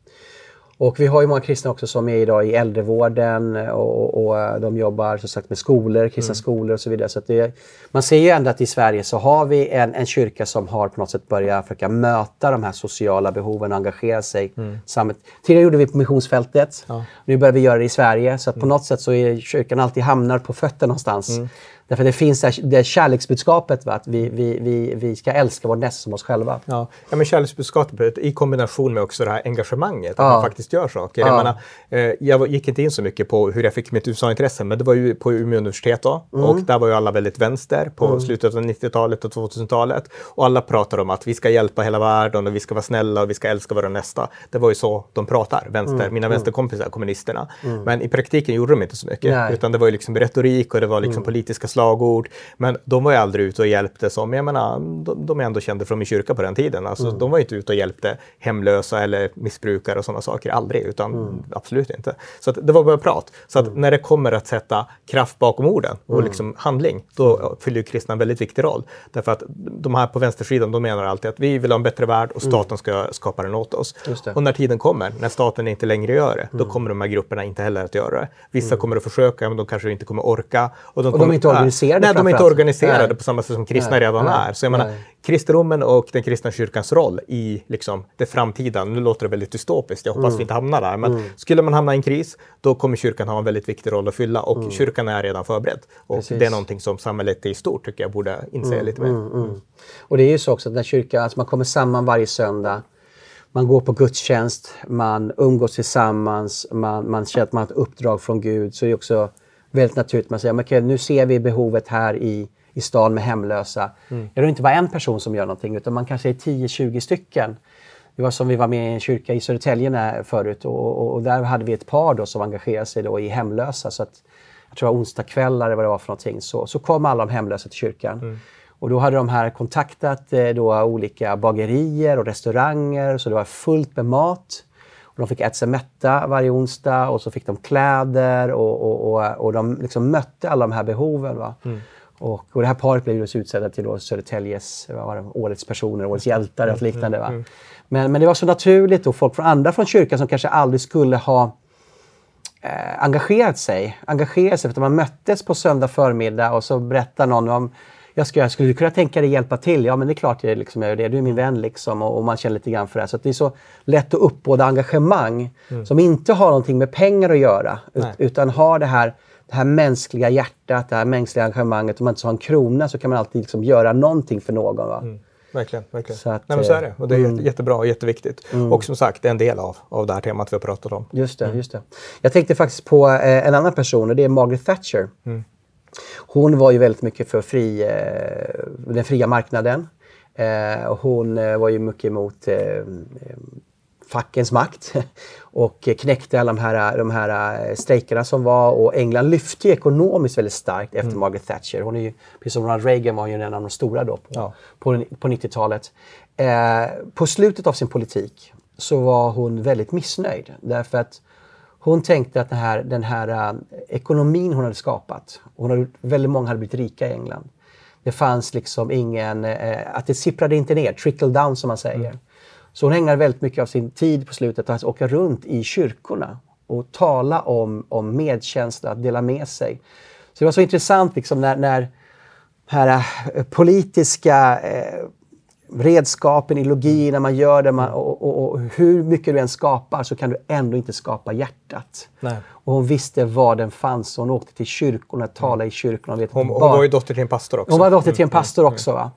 Och vi har ju många kristna också som är idag i äldrevården och, och de jobbar som sagt med skolor, kristna mm. skolor och så vidare. Så det, man ser ju ändå att i Sverige så har vi en, en kyrka som har på något sätt börjat försöka möta de här sociala behoven och engagera sig. Mm. Tidigare gjorde vi på missionsfältet. Ja. Nu börjar vi göra det i Sverige. Så att på mm. något sätt så är kyrkan alltid hamnar på fötter någonstans. Mm. Därför det finns det, kärleksbudskapet, va? att vi, vi, vi, vi ska älska vår nästa som oss själva. Ja. ja, men kärleksbudskapet i kombination med också det här engagemanget, ja. att man faktiskt gör saker. Ja. Jag, menar, eh, jag gick inte in så mycket på hur jag fick mitt USA-intresse, men det var ju på Umeå universitet då. Mm. Och där var ju alla väldigt vänster på mm. slutet av 90-talet och 2000-talet. Och alla pratar om att vi ska hjälpa hela världen och vi ska vara snälla och vi ska älska våra nästa. Det var ju så de pratar, vänster, mm. mina mm. vänsterkompisar, kommunisterna. Mm. Men i praktiken gjorde de inte så mycket, Nej. utan det var ju liksom retorik och det var liksom mm. politiska slag slagord. Men de var ju aldrig ute och hjälpte som, jag menar, de, de är ändå kända från min kyrka på den tiden. Alltså, mm. De var inte ute och hjälpte hemlösa eller missbrukare och sådana saker, aldrig, utan mm. absolut inte. Så det var bara prat. Så att mm. när det kommer att sätta kraft bakom orden och mm. liksom handling, då fyller kristna en väldigt viktig roll. Därför att de här på vänstersidan, de menar alltid att vi vill ha en bättre värld och mm. staten ska skapa den åt oss. Och när tiden kommer, när staten inte längre gör det, då mm. kommer de här grupperna inte heller att göra det. Vissa kommer att försöka, men de kanske inte kommer orka. Och de, och kommer, de är inte organiserade Nej, de är inte organiserade Nej. på samma sätt som kristna Nej. redan Nej. är. Så jag menar, kristendomen och den kristna kyrkans roll i liksom, det framtida, nu låter det väldigt dystopiskt, jag hoppas mm. vi inte hamnar där, men mm. skulle man hamna i en kris, då kommer kyrkan ha en väldigt viktig roll att fylla och mm. kyrkan är redan förberedd. Och Precis. det är någonting som samhället i stort tycker jag borde inse mm, lite mer. Mm, mm. Och det är ju så också att när kyrkan, alltså man kommer samman varje söndag, man går på gudstjänst, man umgås tillsammans, man, man känner att man har ett uppdrag från Gud, så är det också väldigt naturligt. Man säger, okay, nu ser vi behovet här i, i stan med hemlösa. Mm. Det är inte bara en person som gör någonting utan man kanske är 10-20 stycken. Det var som vi var med i en kyrka i Södertälje förut och, och, och, där hade vi ett par då som engagerade sig då i hemlösa. Så att, jag tror det var onsdagskvällar eller vad det var för någonting. Så, så kom alla de hemlösa till kyrkan. Mm. Och då hade de här kontaktat eh, då olika bagerier och restauranger så det var fullt med mat. Och de fick äta sig mätta varje onsdag och så fick de kläder och, och, och, och de liksom mötte alla de här behoven. Va? Mm. Och, och det här paret blev just utsedda till då Södertäljes det, årets personer, årets hjältar och mm, liknande. Va? Mm, mm. Men, men det var så naturligt och folk från andra från kyrkan som kanske aldrig skulle ha eh, engagerat sig. Engagerat sig för att man möttes på söndag förmiddag och så berättar någon om jag skulle, skulle du kunna tänka dig hjälpa till? Ja, men det är klart jag, liksom, jag gör det. Du är min vän liksom och, och, man känner lite grann för det. Så det är så lätt att uppbåda engagemang mm. som inte har någonting med pengar att göra ut, utan har det här, det här mänskliga hjärtat, det här mänskliga engagemanget. Om man inte har en krona så kan man alltid liksom göra någonting för någon. Va? Mm. Verkligen. verkligen. Så, att, Nej, men så är det. Och det är mm. jättebra och jätteviktigt. Mm. Och som sagt, det är en del av, av det här temat vi har pratat om. Just det, mm. just det. Jag tänkte faktiskt på eh, en annan person och det är Margaret Thatcher. Mm. Hon var ju väldigt mycket för fri, eh, den fria marknaden. Eh, hon eh, var ju mycket emot fackens makt och knäckte alla de här, de här strejkerna som var. Och England lyfte ju ekonomiskt väldigt starkt efter mm. Margaret Thatcher. Hon är ju, precis som Ronald Reagan var ju en av de stora då på, ja. på, på 90-talet. Eh, på slutet av sin politik så var hon väldigt missnöjd därför att hon tänkte att den här, den här uh, ekonomin hon hade skapat, hon hade, väldigt många hade blivit rika i England. Det fanns liksom ingen, uh, att det sipprade inte ner, trickle down som man säger. Mm. Så hon ägnade väldigt mycket av sin tid på slutet att åka runt i kyrkorna och tala om, om medkänsla, att dela med sig. Så det var så intressant liksom när, när här uh, politiska eh, redskapen, ideologierna man gör det man, och, och, och, hur mycket du än skapar så kan du ändå inte skapa hjärtat. Nej. Och hon visste var den fanns hon åkte till kyrkorna, talade i kyrkorna. Vet hon, hon var ju dotter till en pastor också. Hon var dotter till en mm, pastor mm, också. Va?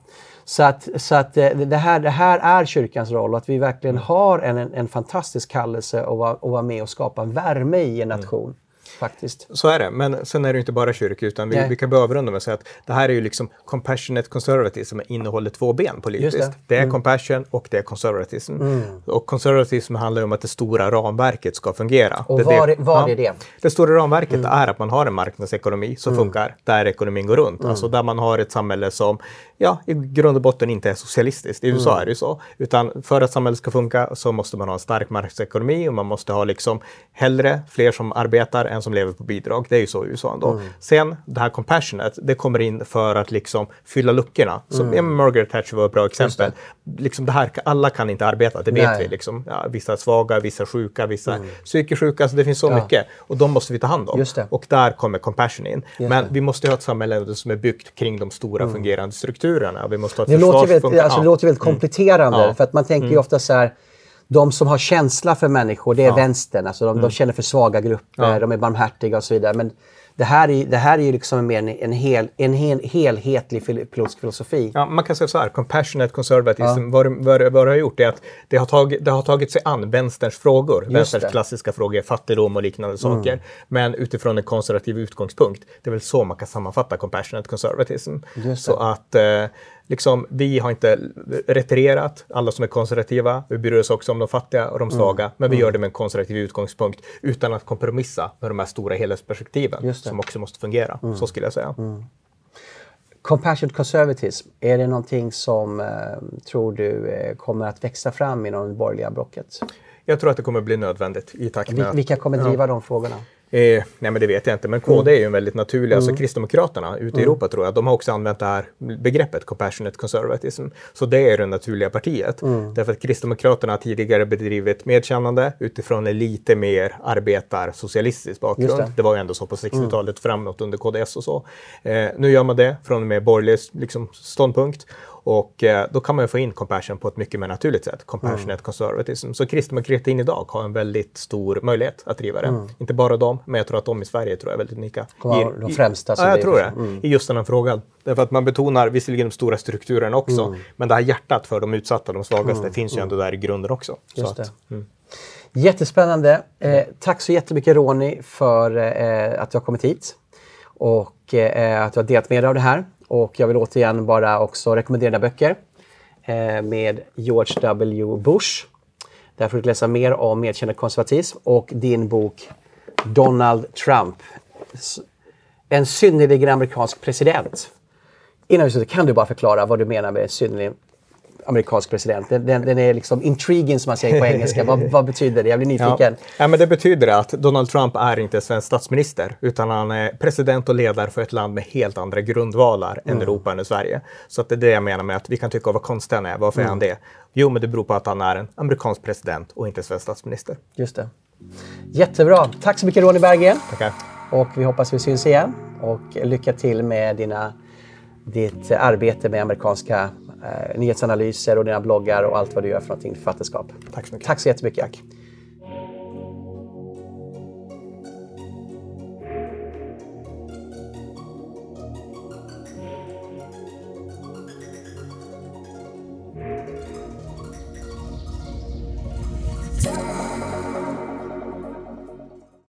Så att, så att eh, det, här, det här är kyrkans roll och att vi verkligen mm. har en, en, fantastisk kallelse att vara, att vara med och skapa en värme i en nation faktiskt. Så är det, men sen är det inte bara kyrka utan vi, vi kan börja avrunda med att säga att det här är ju liksom compassionate conservatism innehåller två ben politiskt. Det. det. är mm. compassion och det är conservatism. Mm. Och conservatism handlar om att det stora ramverket ska fungera. Och det, var, det, var är det? Det stora ramverket mm. är att man har en marknadsekonomi som mm. funkar där ekonomin går runt. Mm. Alltså där man har ett samhälle som ja, i grund och botten inte är socialistiskt. I USA mm. är det ju så. Utan för att samhället ska funka så måste man ha en stark marknadsekonomi och man måste ha liksom hellre fler som arbetar än som lever på bidrag. Det är ju så i USA ändå. Mm. Sen det här compassionate, det kommer in för att liksom fylla luckorna. Som mm. Margaret Thatcher var ett bra exempel. Det. Liksom det här, alla kan inte arbeta, det vet Nej. vi. Liksom. Ja, vissa är svaga, vissa är sjuka, vissa mm. psykiskt sjuka. Alltså det finns så ja. mycket. Och de måste vi ta hand om. Och där kommer compassion in. Just Men det. vi måste ha ett samhälle som är byggt kring de stora mm. fungerande strukturerna. Vi måste ha ett det, låter väldigt, alltså, det låter väldigt mm. kompletterande. För att man tänker ju mm. ofta så här de som har känsla för människor, det är ja. vänstern. Alltså de, mm. de, känner för svaga grupper, ja. de är barmhärtiga och så vidare. Men det här är, det här är ju liksom mer en, en, hel, en hel, helhetlig politisk filosofi. Ja, man kan säga så här, compassionate conservatism, ja. vad, vad, vad det har gjort är att det har, tagit, det har tagit sig an vänsterns frågor. Just vänsterns det. klassiska frågor, fattigdom och liknande saker. Mm. Men utifrån en konservativ utgångspunkt. Det är väl så man kan sammanfatta compassionate conservatism. Så att eh, liksom, vi har inte retirerat, alla som är konservativa. Vi bryr oss också om de fattiga och de mm. svaga, mm. men vi mm. gör det med en konservativ utgångspunkt utan att kompromissa med de här stora helhetsperspektiven som också måste fungera. Mm. Så skulle jag säga. Mm. Compassionate conservatism, är det någonting som eh, tror du eh, kommer att växa fram inom det borgerliga blocket? Jag tror att det kommer bli nödvändigt i takt med... Vilka kommer driva ja. de frågorna? Eh, nej, men det vet jag inte. Men KD är ju en väldigt naturlig, alltså mm. alltså Kristdemokraterna ute i mm. Europa tror jag, de har också använt det här begreppet compassionate conservatism. Så det är det naturliga partiet. Mm. Därför att Kristdemokraterna har tidigare bedrivit medkännande utifrån en lite mer arbetarsocialistisk bakgrund. Det. det. var ju ändå så på 60-talet mm. framåt under KDS och så. Eh, nu gör man det från och med borgerlig liksom, ståndpunkt. Och eh, då kan man få in compassion på ett mycket mer naturligt sätt. Compassionate mm. conservatism. Så kristdemokratin idag har en väldigt stor möjlighet att driva det. Mm. Inte bara de, men jag tror att de i Sverige tror jag är väldigt unika. I, de främsta? Ja, jag tror det. Mm. I just den här frågan. Därför att man betonar visserligen de stora strukturerna också, mm. men det här hjärtat för de utsatta, de svagaste, mm. finns ju ändå där i grunden också. Just att, mm. Jättespännande. Eh, tack så jättemycket Ronny för eh, att du har kommit hit och eh, att du har delat med dig av det här. Och jag vill återigen bara också rekommendera dina böcker eh, med George W. Bush. Där får du läsa mer om medkännande konservatism och din bok Donald Trump. En synnerligen amerikansk president. Innan vi slutar, kan du bara förklara vad du menar med synnerligen amerikansk president. Den, den, är liksom intriguing som man säger på engelska. vad, vad, betyder det? Jag blir nyfiken. Ja. ja. men det betyder att Donald Trump är inte svensk statsminister utan han är president och ledare för ett land med helt andra grundvalar mm. än Europa än Sverige. Så att det är det jag menar med att vi kan tycka vad konstig han är. Varför mm. är han mm. det? Jo, men det beror på att han är en amerikansk president och inte svensk statsminister. Just det. Jättebra. Tack så mycket Ronny Berggren. Tackar. Och vi hoppas vi syns igen. Och lycka till med dina, ditt arbete med amerikanska nyhetsanalyser och dina bloggar och allt vad du gör för någonting författarskap. Tack så mycket. Tack så jättemycket Jack.